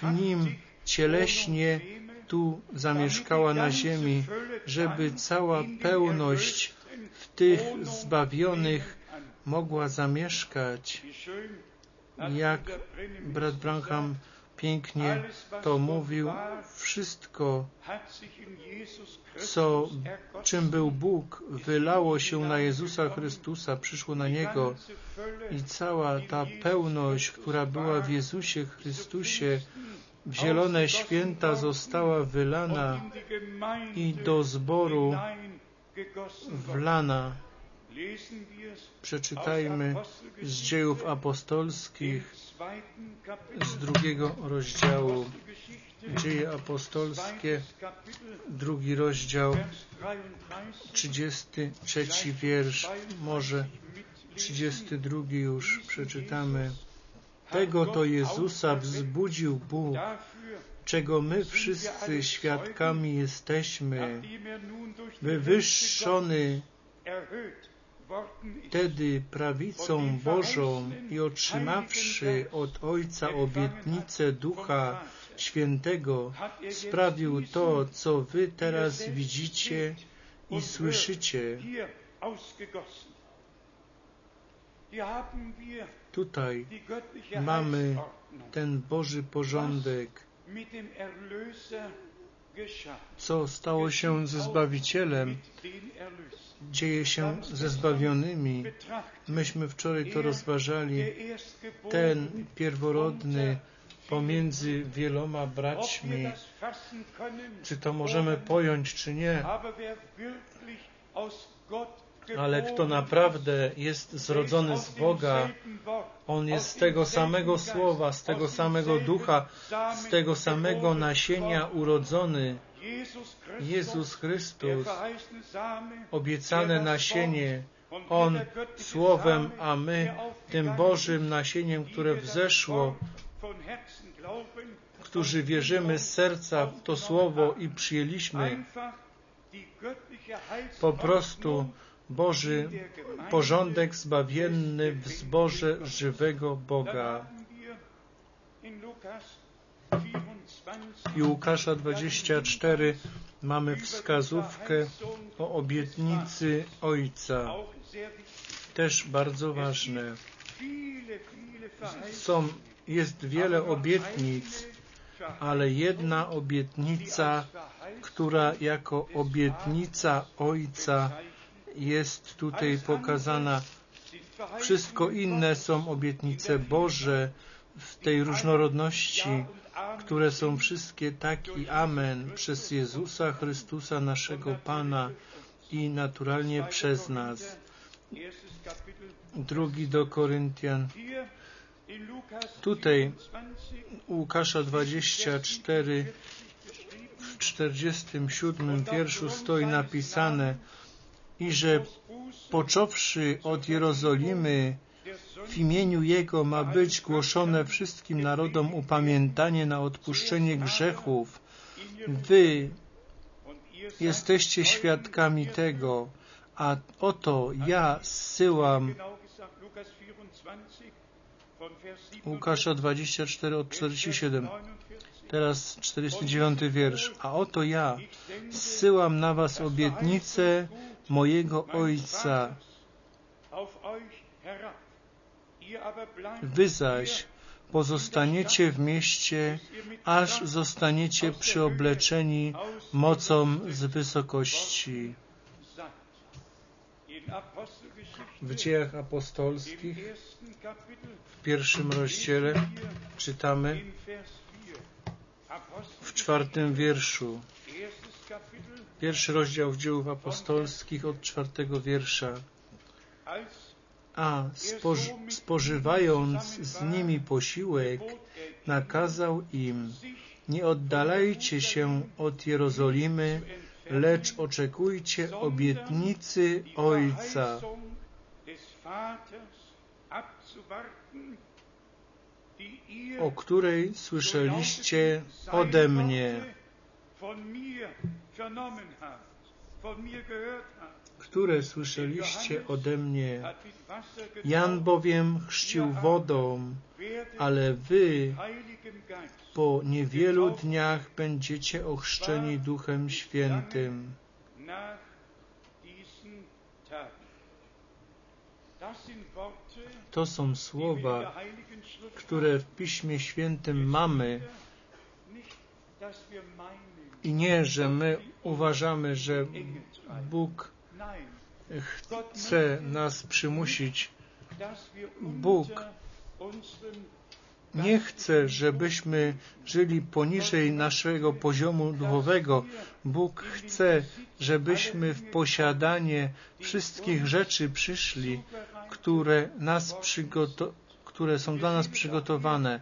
w Nim cieleśnie tu zamieszkała na ziemi, żeby cała pełność w tych zbawionych mogła zamieszkać. Jak brat Branham pięknie to mówił, wszystko, co, czym był Bóg, wylało się na Jezusa Chrystusa, przyszło na Niego i cała ta pełność, która była w Jezusie Chrystusie, w zielone święta została wylana i do zboru wlana. Przeczytajmy z dziejów apostolskich z drugiego rozdziału. Dzieje apostolskie, drugi rozdział, 33 wiersz, może 32 już przeczytamy. Tego to Jezusa wzbudził Bóg, czego my wszyscy świadkami jesteśmy, wywyższony wtedy prawicą Bożą i otrzymawszy od Ojca obietnicę Ducha Świętego, sprawił to, co wy teraz widzicie i słyszycie. Tutaj mamy ten Boży porządek, co stało się ze Zbawicielem, dzieje się ze zbawionymi. Myśmy wczoraj to rozważali. Ten pierworodny pomiędzy wieloma braćmi. Czy to możemy pojąć, czy nie? Ale kto naprawdę jest zrodzony z Boga, on jest z tego samego słowa, z tego samego ducha, z tego samego nasienia urodzony. Jezus Chrystus, obiecane nasienie, On słowem, a my tym Bożym nasieniem, które wzeszło, którzy wierzymy z serca w to słowo i przyjęliśmy. po prostu Boży porządek zbawienny w zborze żywego Boga. I Łukasza 24 mamy wskazówkę o obietnicy Ojca. Też bardzo ważne. Są, jest wiele obietnic, ale jedna obietnica, która jako obietnica Ojca jest tutaj pokazana. Wszystko inne są obietnice Boże w tej różnorodności, które są wszystkie tak i amen przez Jezusa Chrystusa, naszego Pana i naturalnie przez nas. Drugi do Koryntian. Tutaj Łukasza 24 w 47 wierszu stoi napisane i że począwszy od Jerozolimy w imieniu Jego ma być głoszone wszystkim narodom upamiętanie na odpuszczenie grzechów. Wy jesteście świadkami tego, a oto ja zsyłam Łukasza 24 od 47. Teraz 49 wiersz. A oto ja zsyłam na was obietnicę mojego Ojca. Wy zaś pozostaniecie w mieście, aż zostaniecie przyobleczeni mocą z wysokości. W dziejach apostolskich w pierwszym rozdziale czytamy w czwartym wierszu. Pierwszy rozdział dziejów apostolskich od czwartego wiersza. A spoży spożywając z nimi posiłek, nakazał im, nie oddalajcie się od Jerozolimy, lecz oczekujcie obietnicy Ojca. o której słyszeliście ode mnie, które słyszeliście ode mnie. Jan bowiem chrzcił wodą, ale wy po niewielu dniach będziecie ochrzczeni Duchem Świętym. To są słowa, które w Piśmie Świętym mamy i nie, że my uważamy, że Bóg chce nas przymusić. Bóg nie chce, żebyśmy żyli poniżej naszego poziomu duchowego. Bóg chce, żebyśmy w posiadanie wszystkich rzeczy przyszli, które, nas które są dla nas przygotowane.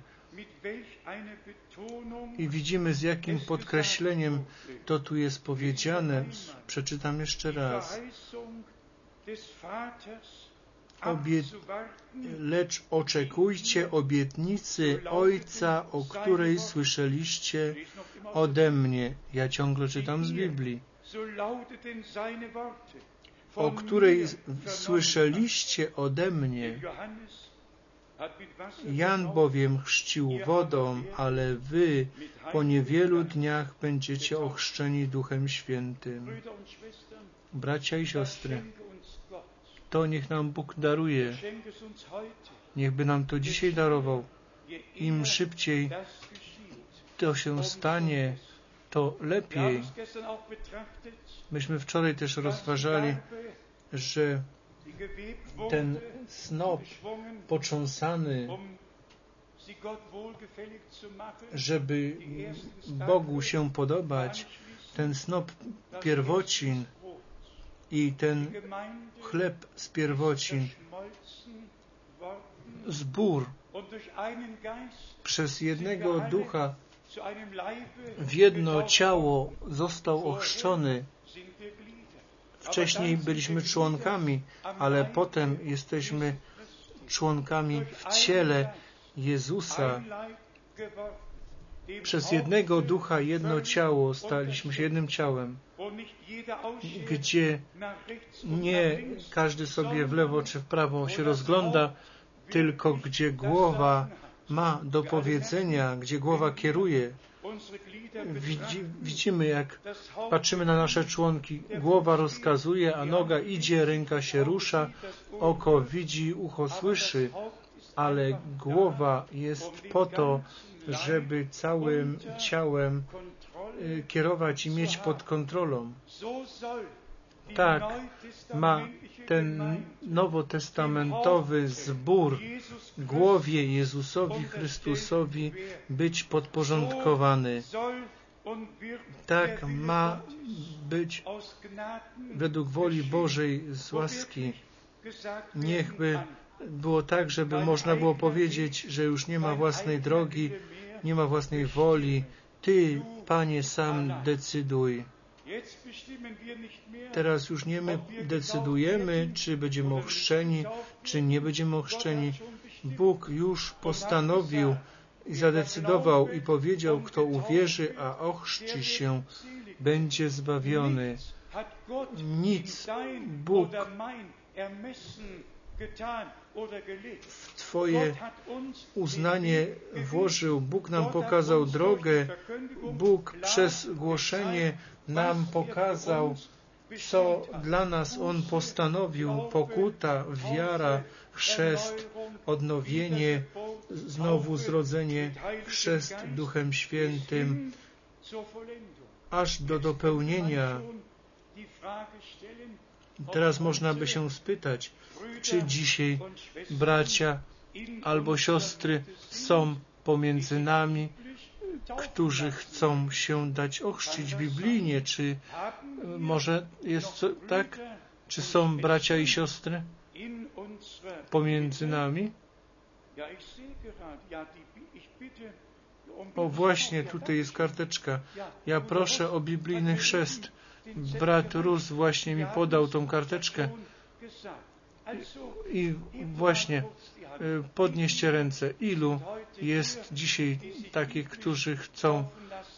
I widzimy, z jakim podkreśleniem to tu jest powiedziane. Przeczytam jeszcze raz. Obiet... Lecz oczekujcie obietnicy Ojca, o której słyszeliście ode mnie. Ja ciągle czytam z Biblii. O której słyszeliście ode mnie. Jan bowiem chrzcił wodą, ale wy po niewielu dniach będziecie ochrzczeni Duchem Świętym. Bracia i siostry, to niech nam Bóg daruje. Niechby nam to dzisiaj darował. Im szybciej to się stanie, to lepiej. Myśmy wczoraj też rozważali, że ten snop począsany, żeby Bogu się podobać, ten snop pierwocin i ten chleb z pierwocin, zbór przez jednego ducha w jedno ciało został ochrzczony. Wcześniej byliśmy członkami, ale potem jesteśmy członkami w ciele Jezusa. Przez jednego ducha, jedno ciało staliśmy się jednym ciałem, gdzie nie każdy sobie w lewo czy w prawo się rozgląda, tylko gdzie głowa ma do powiedzenia, gdzie głowa kieruje. Widzi, widzimy, jak patrzymy na nasze członki. Głowa rozkazuje, a noga idzie, ręka się rusza, oko widzi, ucho słyszy, ale głowa jest po to, żeby całym ciałem y, kierować i mieć pod kontrolą. Tak ma ten nowotestamentowy zbór głowie Jezusowi Chrystusowi być podporządkowany. Tak ma być według woli Bożej z łaski. Niechby było tak, żeby można było powiedzieć, że już nie ma własnej drogi, nie ma własnej woli. Ty, Panie, sam decyduj. Teraz już nie my decydujemy, czy będziemy ochrzczeni, czy nie będziemy ochrzczeni. Bóg już postanowił i zadecydował i powiedział, kto uwierzy, a ochrzci się, będzie zbawiony. Nic Bóg w Twoje uznanie włożył. Bóg nam pokazał drogę. Bóg przez głoszenie nam pokazał, co dla nas On postanowił. Pokuta, wiara, chrzest, odnowienie, znowu zrodzenie, chrzest Duchem Świętym, aż do dopełnienia. Teraz można by się spytać, czy dzisiaj bracia albo siostry są pomiędzy nami, którzy chcą się dać ochrzcić biblijnie, czy może jest tak? Czy są bracia i siostry pomiędzy nami? O właśnie, tutaj jest karteczka. Ja proszę o biblijny chrzest. Brat Rus właśnie mi podał tą karteczkę. I właśnie, y, podnieście ręce. Ilu Jest dzisiaj takich, którzy chcą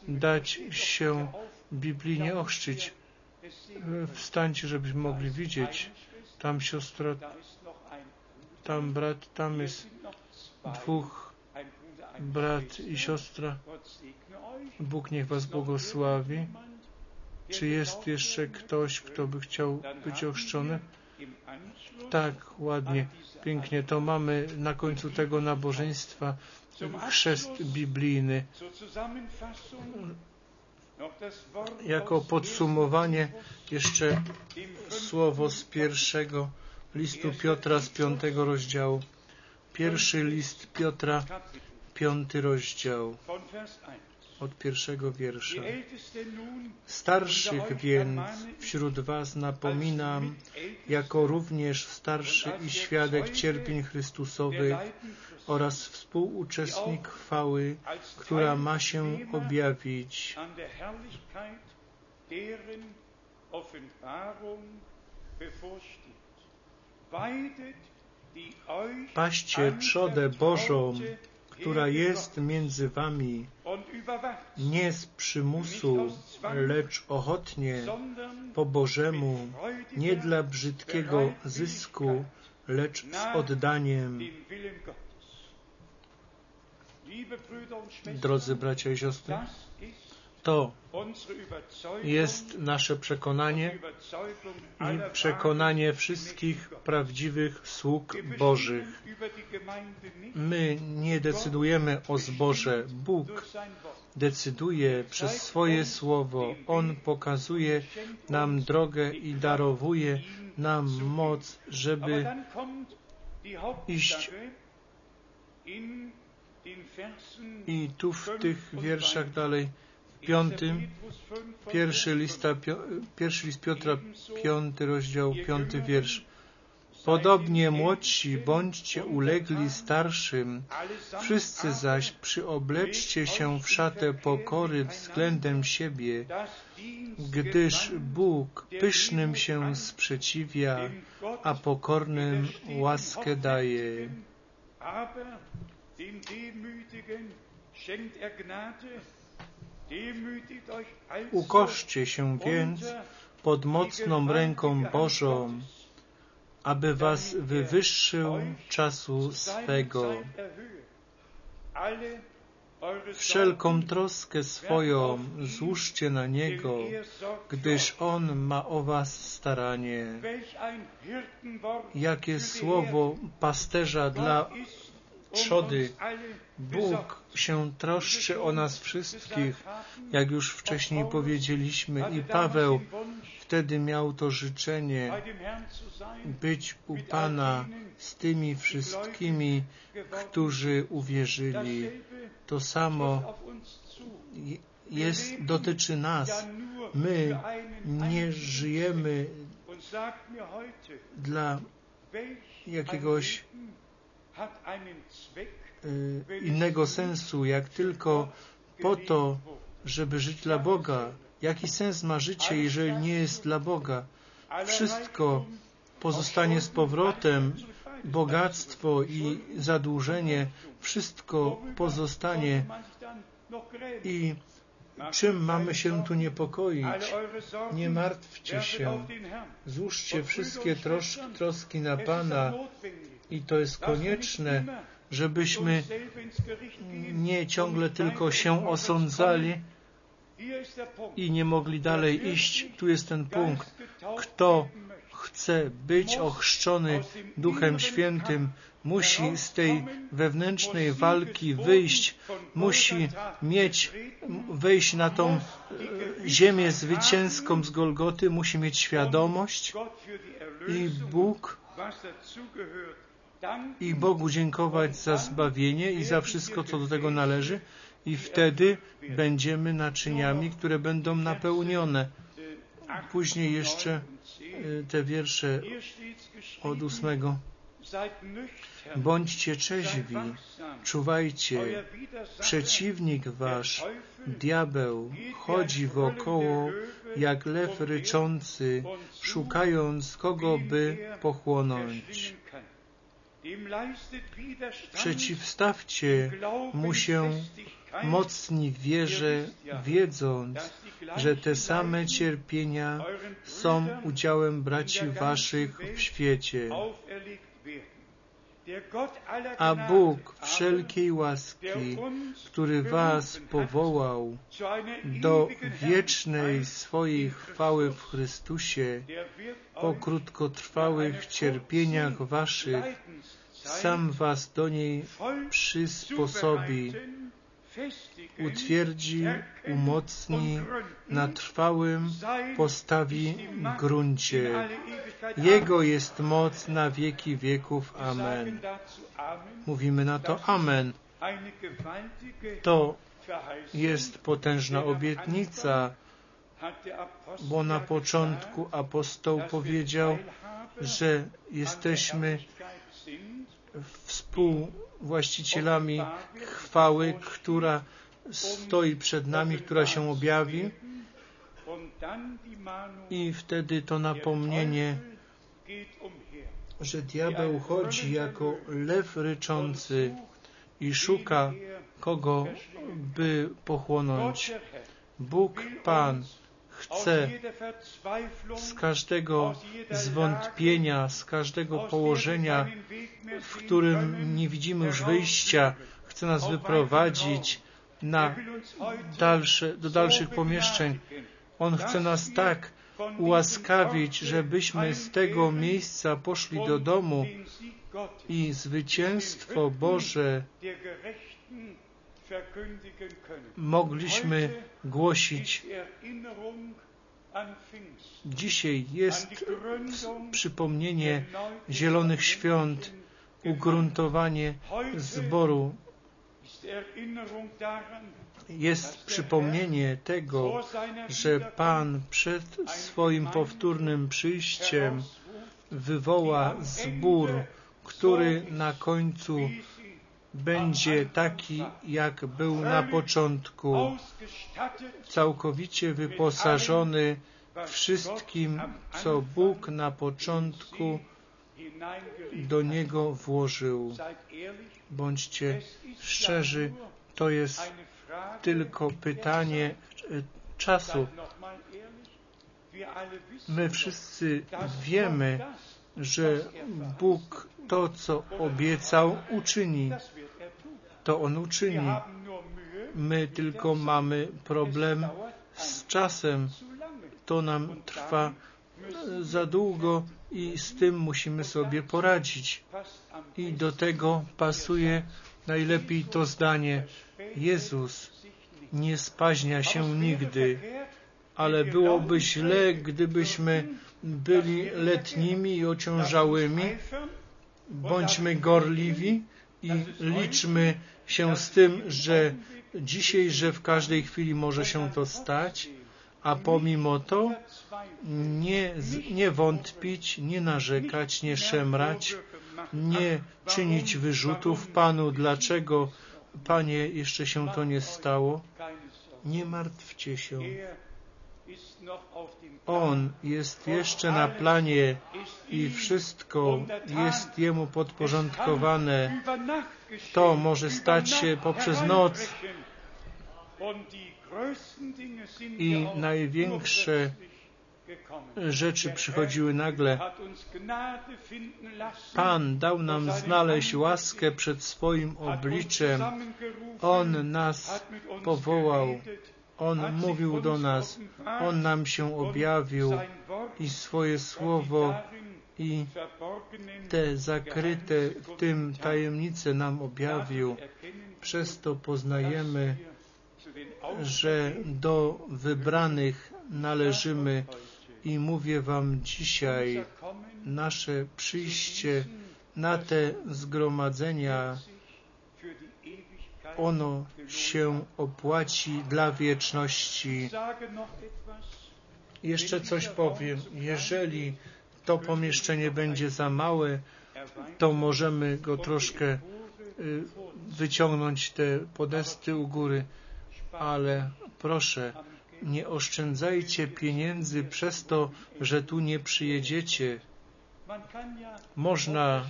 dać się biblijnie ochrzcić. Wstańcie, żebyśmy mogli widzieć. Tam siostra, tam brat, tam jest dwóch brat i siostra. Bóg niech Was błogosławi. Czy jest jeszcze ktoś, kto by chciał być ochrzczony? Tak, ładnie, pięknie. To mamy na końcu tego nabożeństwa chrzest biblijny. Jako podsumowanie jeszcze słowo z pierwszego listu Piotra z piątego rozdziału. Pierwszy list Piotra, piąty rozdział od pierwszego wiersza. Starszych więc wśród was napominam, jako również starszy i świadek cierpień Chrystusowych oraz współuczestnik chwały, która ma się objawić. Paście trzodę Bożą, która jest między wami, nie z przymusu, lecz ochotnie, po Bożemu, nie dla brzydkiego zysku, lecz z oddaniem. Drodzy bracia i siostry, to jest nasze przekonanie i przekonanie wszystkich prawdziwych sług Bożych. My nie decydujemy o zboże. Bóg decyduje przez swoje słowo. On pokazuje nam drogę i darowuje nam moc, żeby iść i tu w tych wierszach dalej piątym, pierwszy, lista, pierwszy list Piotra, piąty rozdział, piąty wiersz. Podobnie młodsi bądźcie ulegli starszym, wszyscy zaś przyobleczcie się w szatę pokory względem siebie, gdyż Bóg pysznym się sprzeciwia, a pokornym łaskę daje. Ukoszcie się więc pod mocną ręką Bożą, aby was wywyższył czasu swego. Wszelką troskę swoją złóżcie na Niego, gdyż On ma o was staranie. Jakie słowo pasterza dla trzody. Bóg się troszczy o nas wszystkich, jak już wcześniej powiedzieliśmy i Paweł wtedy miał to życzenie być u Pana z tymi wszystkimi, którzy uwierzyli. To samo jest, dotyczy nas. My nie żyjemy dla jakiegoś innego sensu, jak tylko po to, żeby żyć dla Boga. Jaki sens ma życie, jeżeli nie jest dla Boga? Wszystko pozostanie z powrotem, bogactwo i zadłużenie, wszystko pozostanie. i czym mamy się tu niepokoić? Nie martwcie się. Złóżcie wszystkie troski na Pana i to jest konieczne, żebyśmy nie ciągle tylko się osądzali i nie mogli dalej iść. Tu jest ten punkt. Kto chce być ochrzczony Duchem Świętym, musi z tej wewnętrznej walki wyjść, musi mieć, wejść na tą e, ziemię zwycięską z Golgoty, musi mieć świadomość i Bóg i Bogu dziękować za zbawienie i za wszystko, co do tego należy i wtedy będziemy naczyniami, które będą napełnione. Później jeszcze y, te wiersze od ósmego. Bądźcie trzeźwi, czuwajcie. Przeciwnik wasz, diabeł, chodzi wokoło jak lew ryczący, szukając kogo by pochłonąć. Przeciwstawcie mu się mocni wierze, wiedząc, że te same cierpienia są udziałem braci waszych w świecie. A Bóg wszelkiej łaski, który was powołał do wiecznej swojej chwały w Chrystusie, po krótkotrwałych cierpieniach waszych, sam was do niej przysposobi, utwierdzi, umocni, na trwałym postawi gruncie. Jego jest moc na wieki wieków. Amen. Mówimy na to Amen. To jest potężna obietnica, bo na początku apostoł powiedział, że jesteśmy współwłaścicielami chwały, która stoi przed nami, która się objawi i wtedy to napomnienie, że diabeł chodzi jako lew ryczący i szuka kogo by pochłonąć. Bóg Pan chce z każdego zwątpienia, z każdego położenia, w którym nie widzimy już wyjścia, chce nas wyprowadzić na dalsze, do dalszych pomieszczeń. On chce nas tak ułaskawić, żebyśmy z tego miejsca poszli do domu i zwycięstwo Boże mogliśmy głosić. Dzisiaj jest przypomnienie Zielonych Świąt, ugruntowanie zboru. Jest przypomnienie tego, że Pan przed swoim powtórnym przyjściem wywoła zbór, który na końcu będzie taki, jak był na początku, całkowicie wyposażony wszystkim, co Bóg na początku do niego włożył. Bądźcie szczerzy, to jest tylko pytanie czasu. My wszyscy wiemy, że Bóg to, co obiecał, uczyni. To On uczyni. My tylko mamy problem z czasem. To nam trwa za długo i z tym musimy sobie poradzić. I do tego pasuje najlepiej to zdanie. Jezus nie spaźnia się nigdy, ale byłoby źle, gdybyśmy byli letnimi i ociążałymi. Bądźmy gorliwi i liczmy się z tym, że dzisiaj, że w każdej chwili może się to stać, a pomimo to nie, nie wątpić, nie narzekać, nie szemrać, nie czynić wyrzutów Panu, dlaczego Panie jeszcze się to nie stało. Nie martwcie się. On jest jeszcze na planie i wszystko jest Jemu podporządkowane. To może stać się poprzez noc i największe rzeczy przychodziły nagle. Pan dał nam znaleźć łaskę przed swoim obliczem. On nas powołał. On mówił do nas, On nam się objawił i swoje słowo i te zakryte w tym tajemnice nam objawił. Przez to poznajemy, że do wybranych należymy. I mówię Wam dzisiaj, nasze przyjście na te zgromadzenia ono się opłaci dla wieczności. Jeszcze coś powiem. Jeżeli to pomieszczenie będzie za małe, to możemy go troszkę y, wyciągnąć te podesty u góry, ale proszę, nie oszczędzajcie pieniędzy przez to, że tu nie przyjedziecie. Można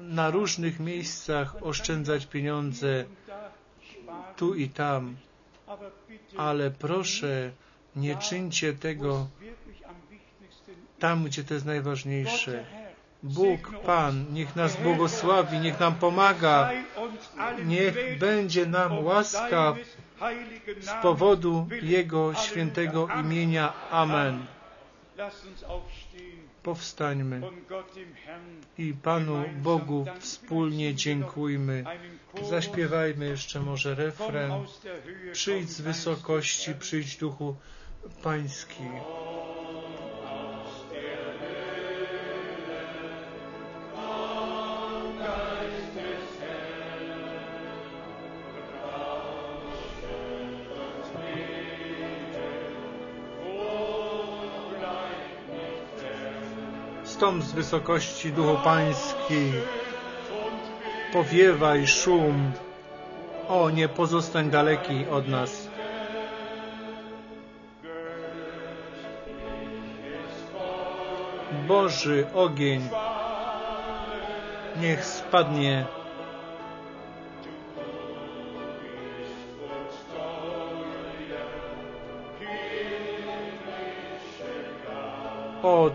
na różnych miejscach oszczędzać pieniądze tu i tam, ale proszę, nie czyńcie tego tam, gdzie to jest najważniejsze. Bóg, Pan, niech nas błogosławi, niech nam pomaga, niech będzie nam łaska z powodu Jego świętego imienia. Amen. Powstańmy i Panu Bogu wspólnie dziękujmy. Zaśpiewajmy jeszcze może refren. Przyjdź z wysokości, przyjdź Duchu Pański. Stąd z wysokości Duchu Pański, powiewaj szum, o nie pozostań daleki od nas. Boży ogień, niech spadnie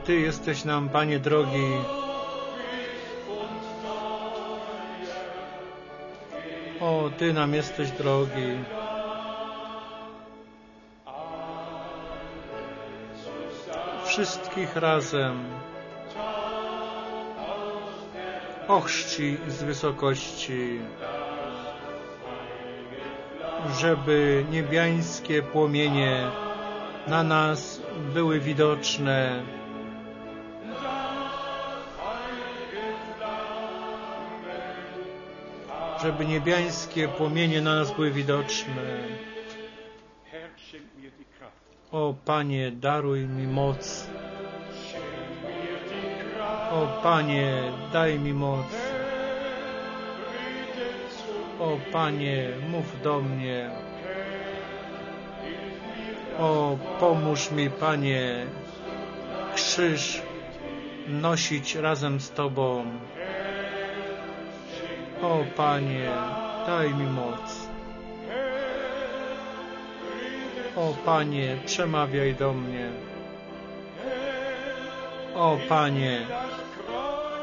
Ty jesteś nam, Panie drogi. O, Ty nam jesteś drogi. Wszystkich razem ochrzci z wysokości, żeby niebiańskie płomienie na nas były widoczne. Żeby niebiańskie płomienie na nas były widoczne. O Panie, daruj mi moc. O Panie, daj mi moc. O Panie, mów do mnie. O, pomóż mi, Panie, krzyż nosić razem z Tobą. O Panie, daj mi moc. O Panie, przemawiaj do mnie. O Panie,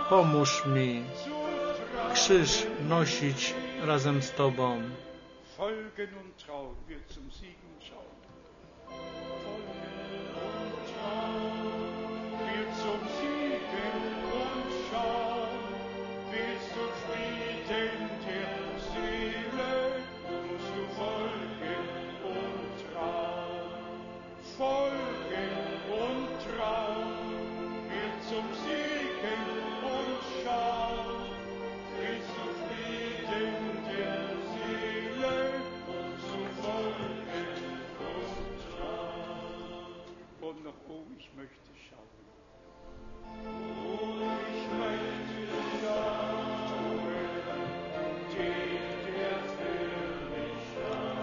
pomóż mi krzyż nosić razem z Tobą. Zum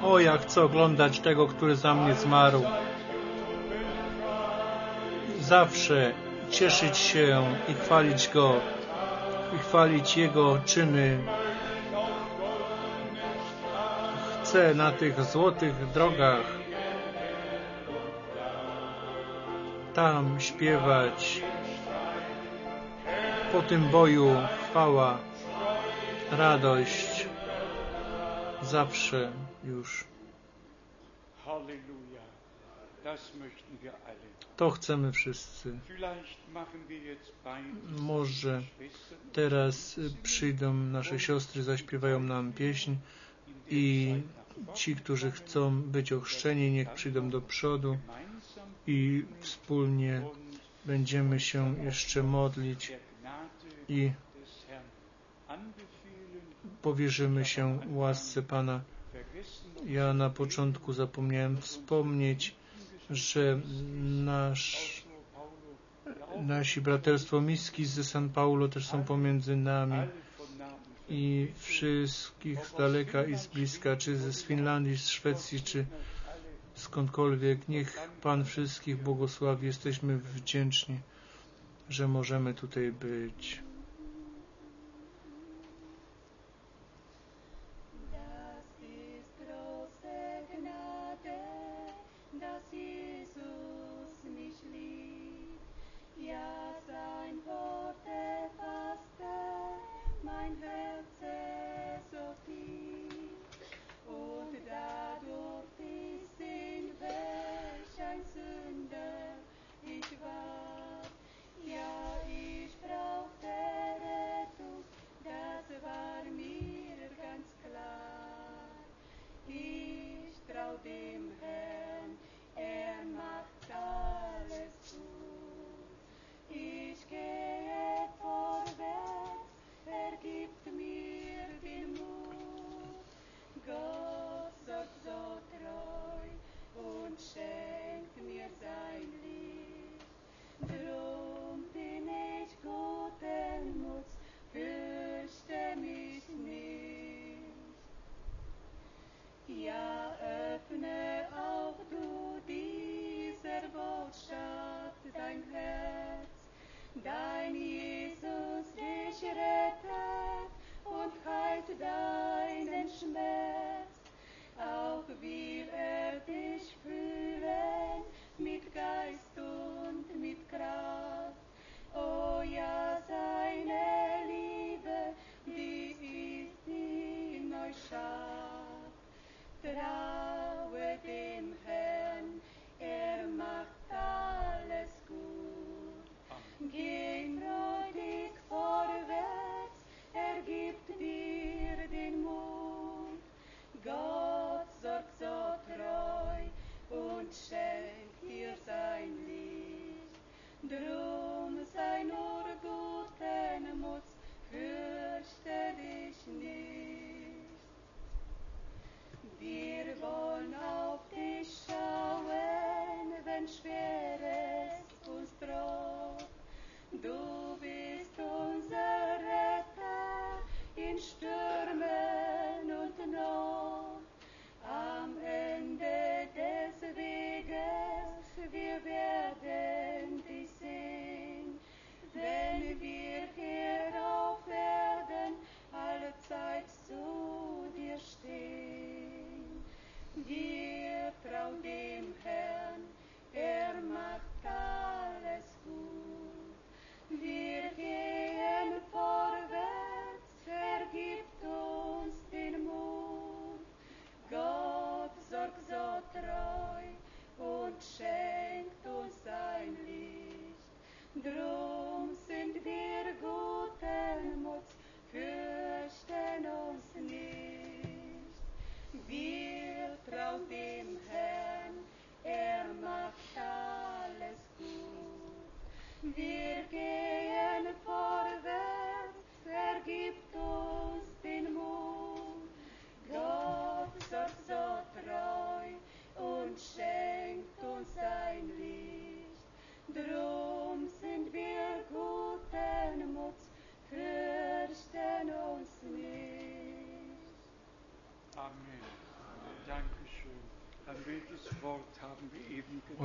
O, ja chcę oglądać tego, który za mnie zmarł. Zawsze cieszyć się i chwalić Go, i chwalić Jego czyny. Chcę na tych złotych drogach tam śpiewać. Po tym boju chwała, radość, zawsze już. To chcemy wszyscy. Może teraz przyjdą nasze siostry, zaśpiewają nam pieśń i ci, którzy chcą być ochrzczeni, niech przyjdą do przodu i wspólnie będziemy się jeszcze modlić i. powierzymy się łasce Pana. Ja na początku zapomniałem wspomnieć, że nasz, nasi braterstwo miski ze San Paulo też są pomiędzy nami i wszystkich z daleka i z bliska, czy z Finlandii, z Szwecji, czy skądkolwiek. Niech Pan wszystkich błogosławi. Jesteśmy wdzięczni, że możemy tutaj być.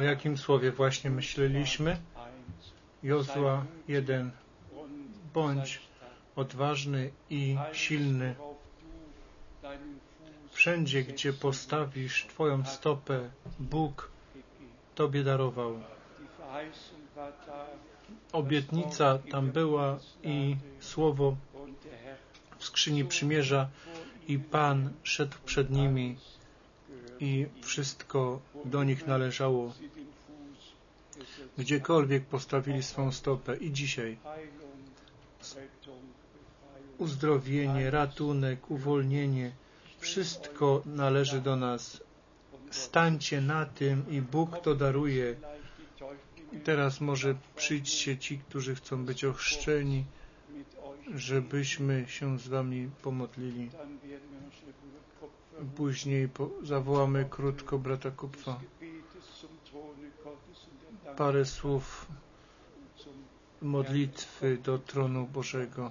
jakim słowie właśnie myśleliśmy? Jozła 1. Bądź odważny i silny. Wszędzie, gdzie postawisz Twoją stopę, Bóg Tobie darował. Obietnica tam była i słowo w skrzyni przymierza i Pan szedł przed nimi i wszystko do nich należało gdziekolwiek postawili swą stopę i dzisiaj uzdrowienie, ratunek, uwolnienie, wszystko należy do nas. Stańcie na tym i Bóg to daruje. Teraz może przyjdźcie ci, którzy chcą być ochrzczeni, żebyśmy się z wami pomodlili. Później po zawołamy krótko brata Kupfa parę słów modlitwy do tronu Bożego.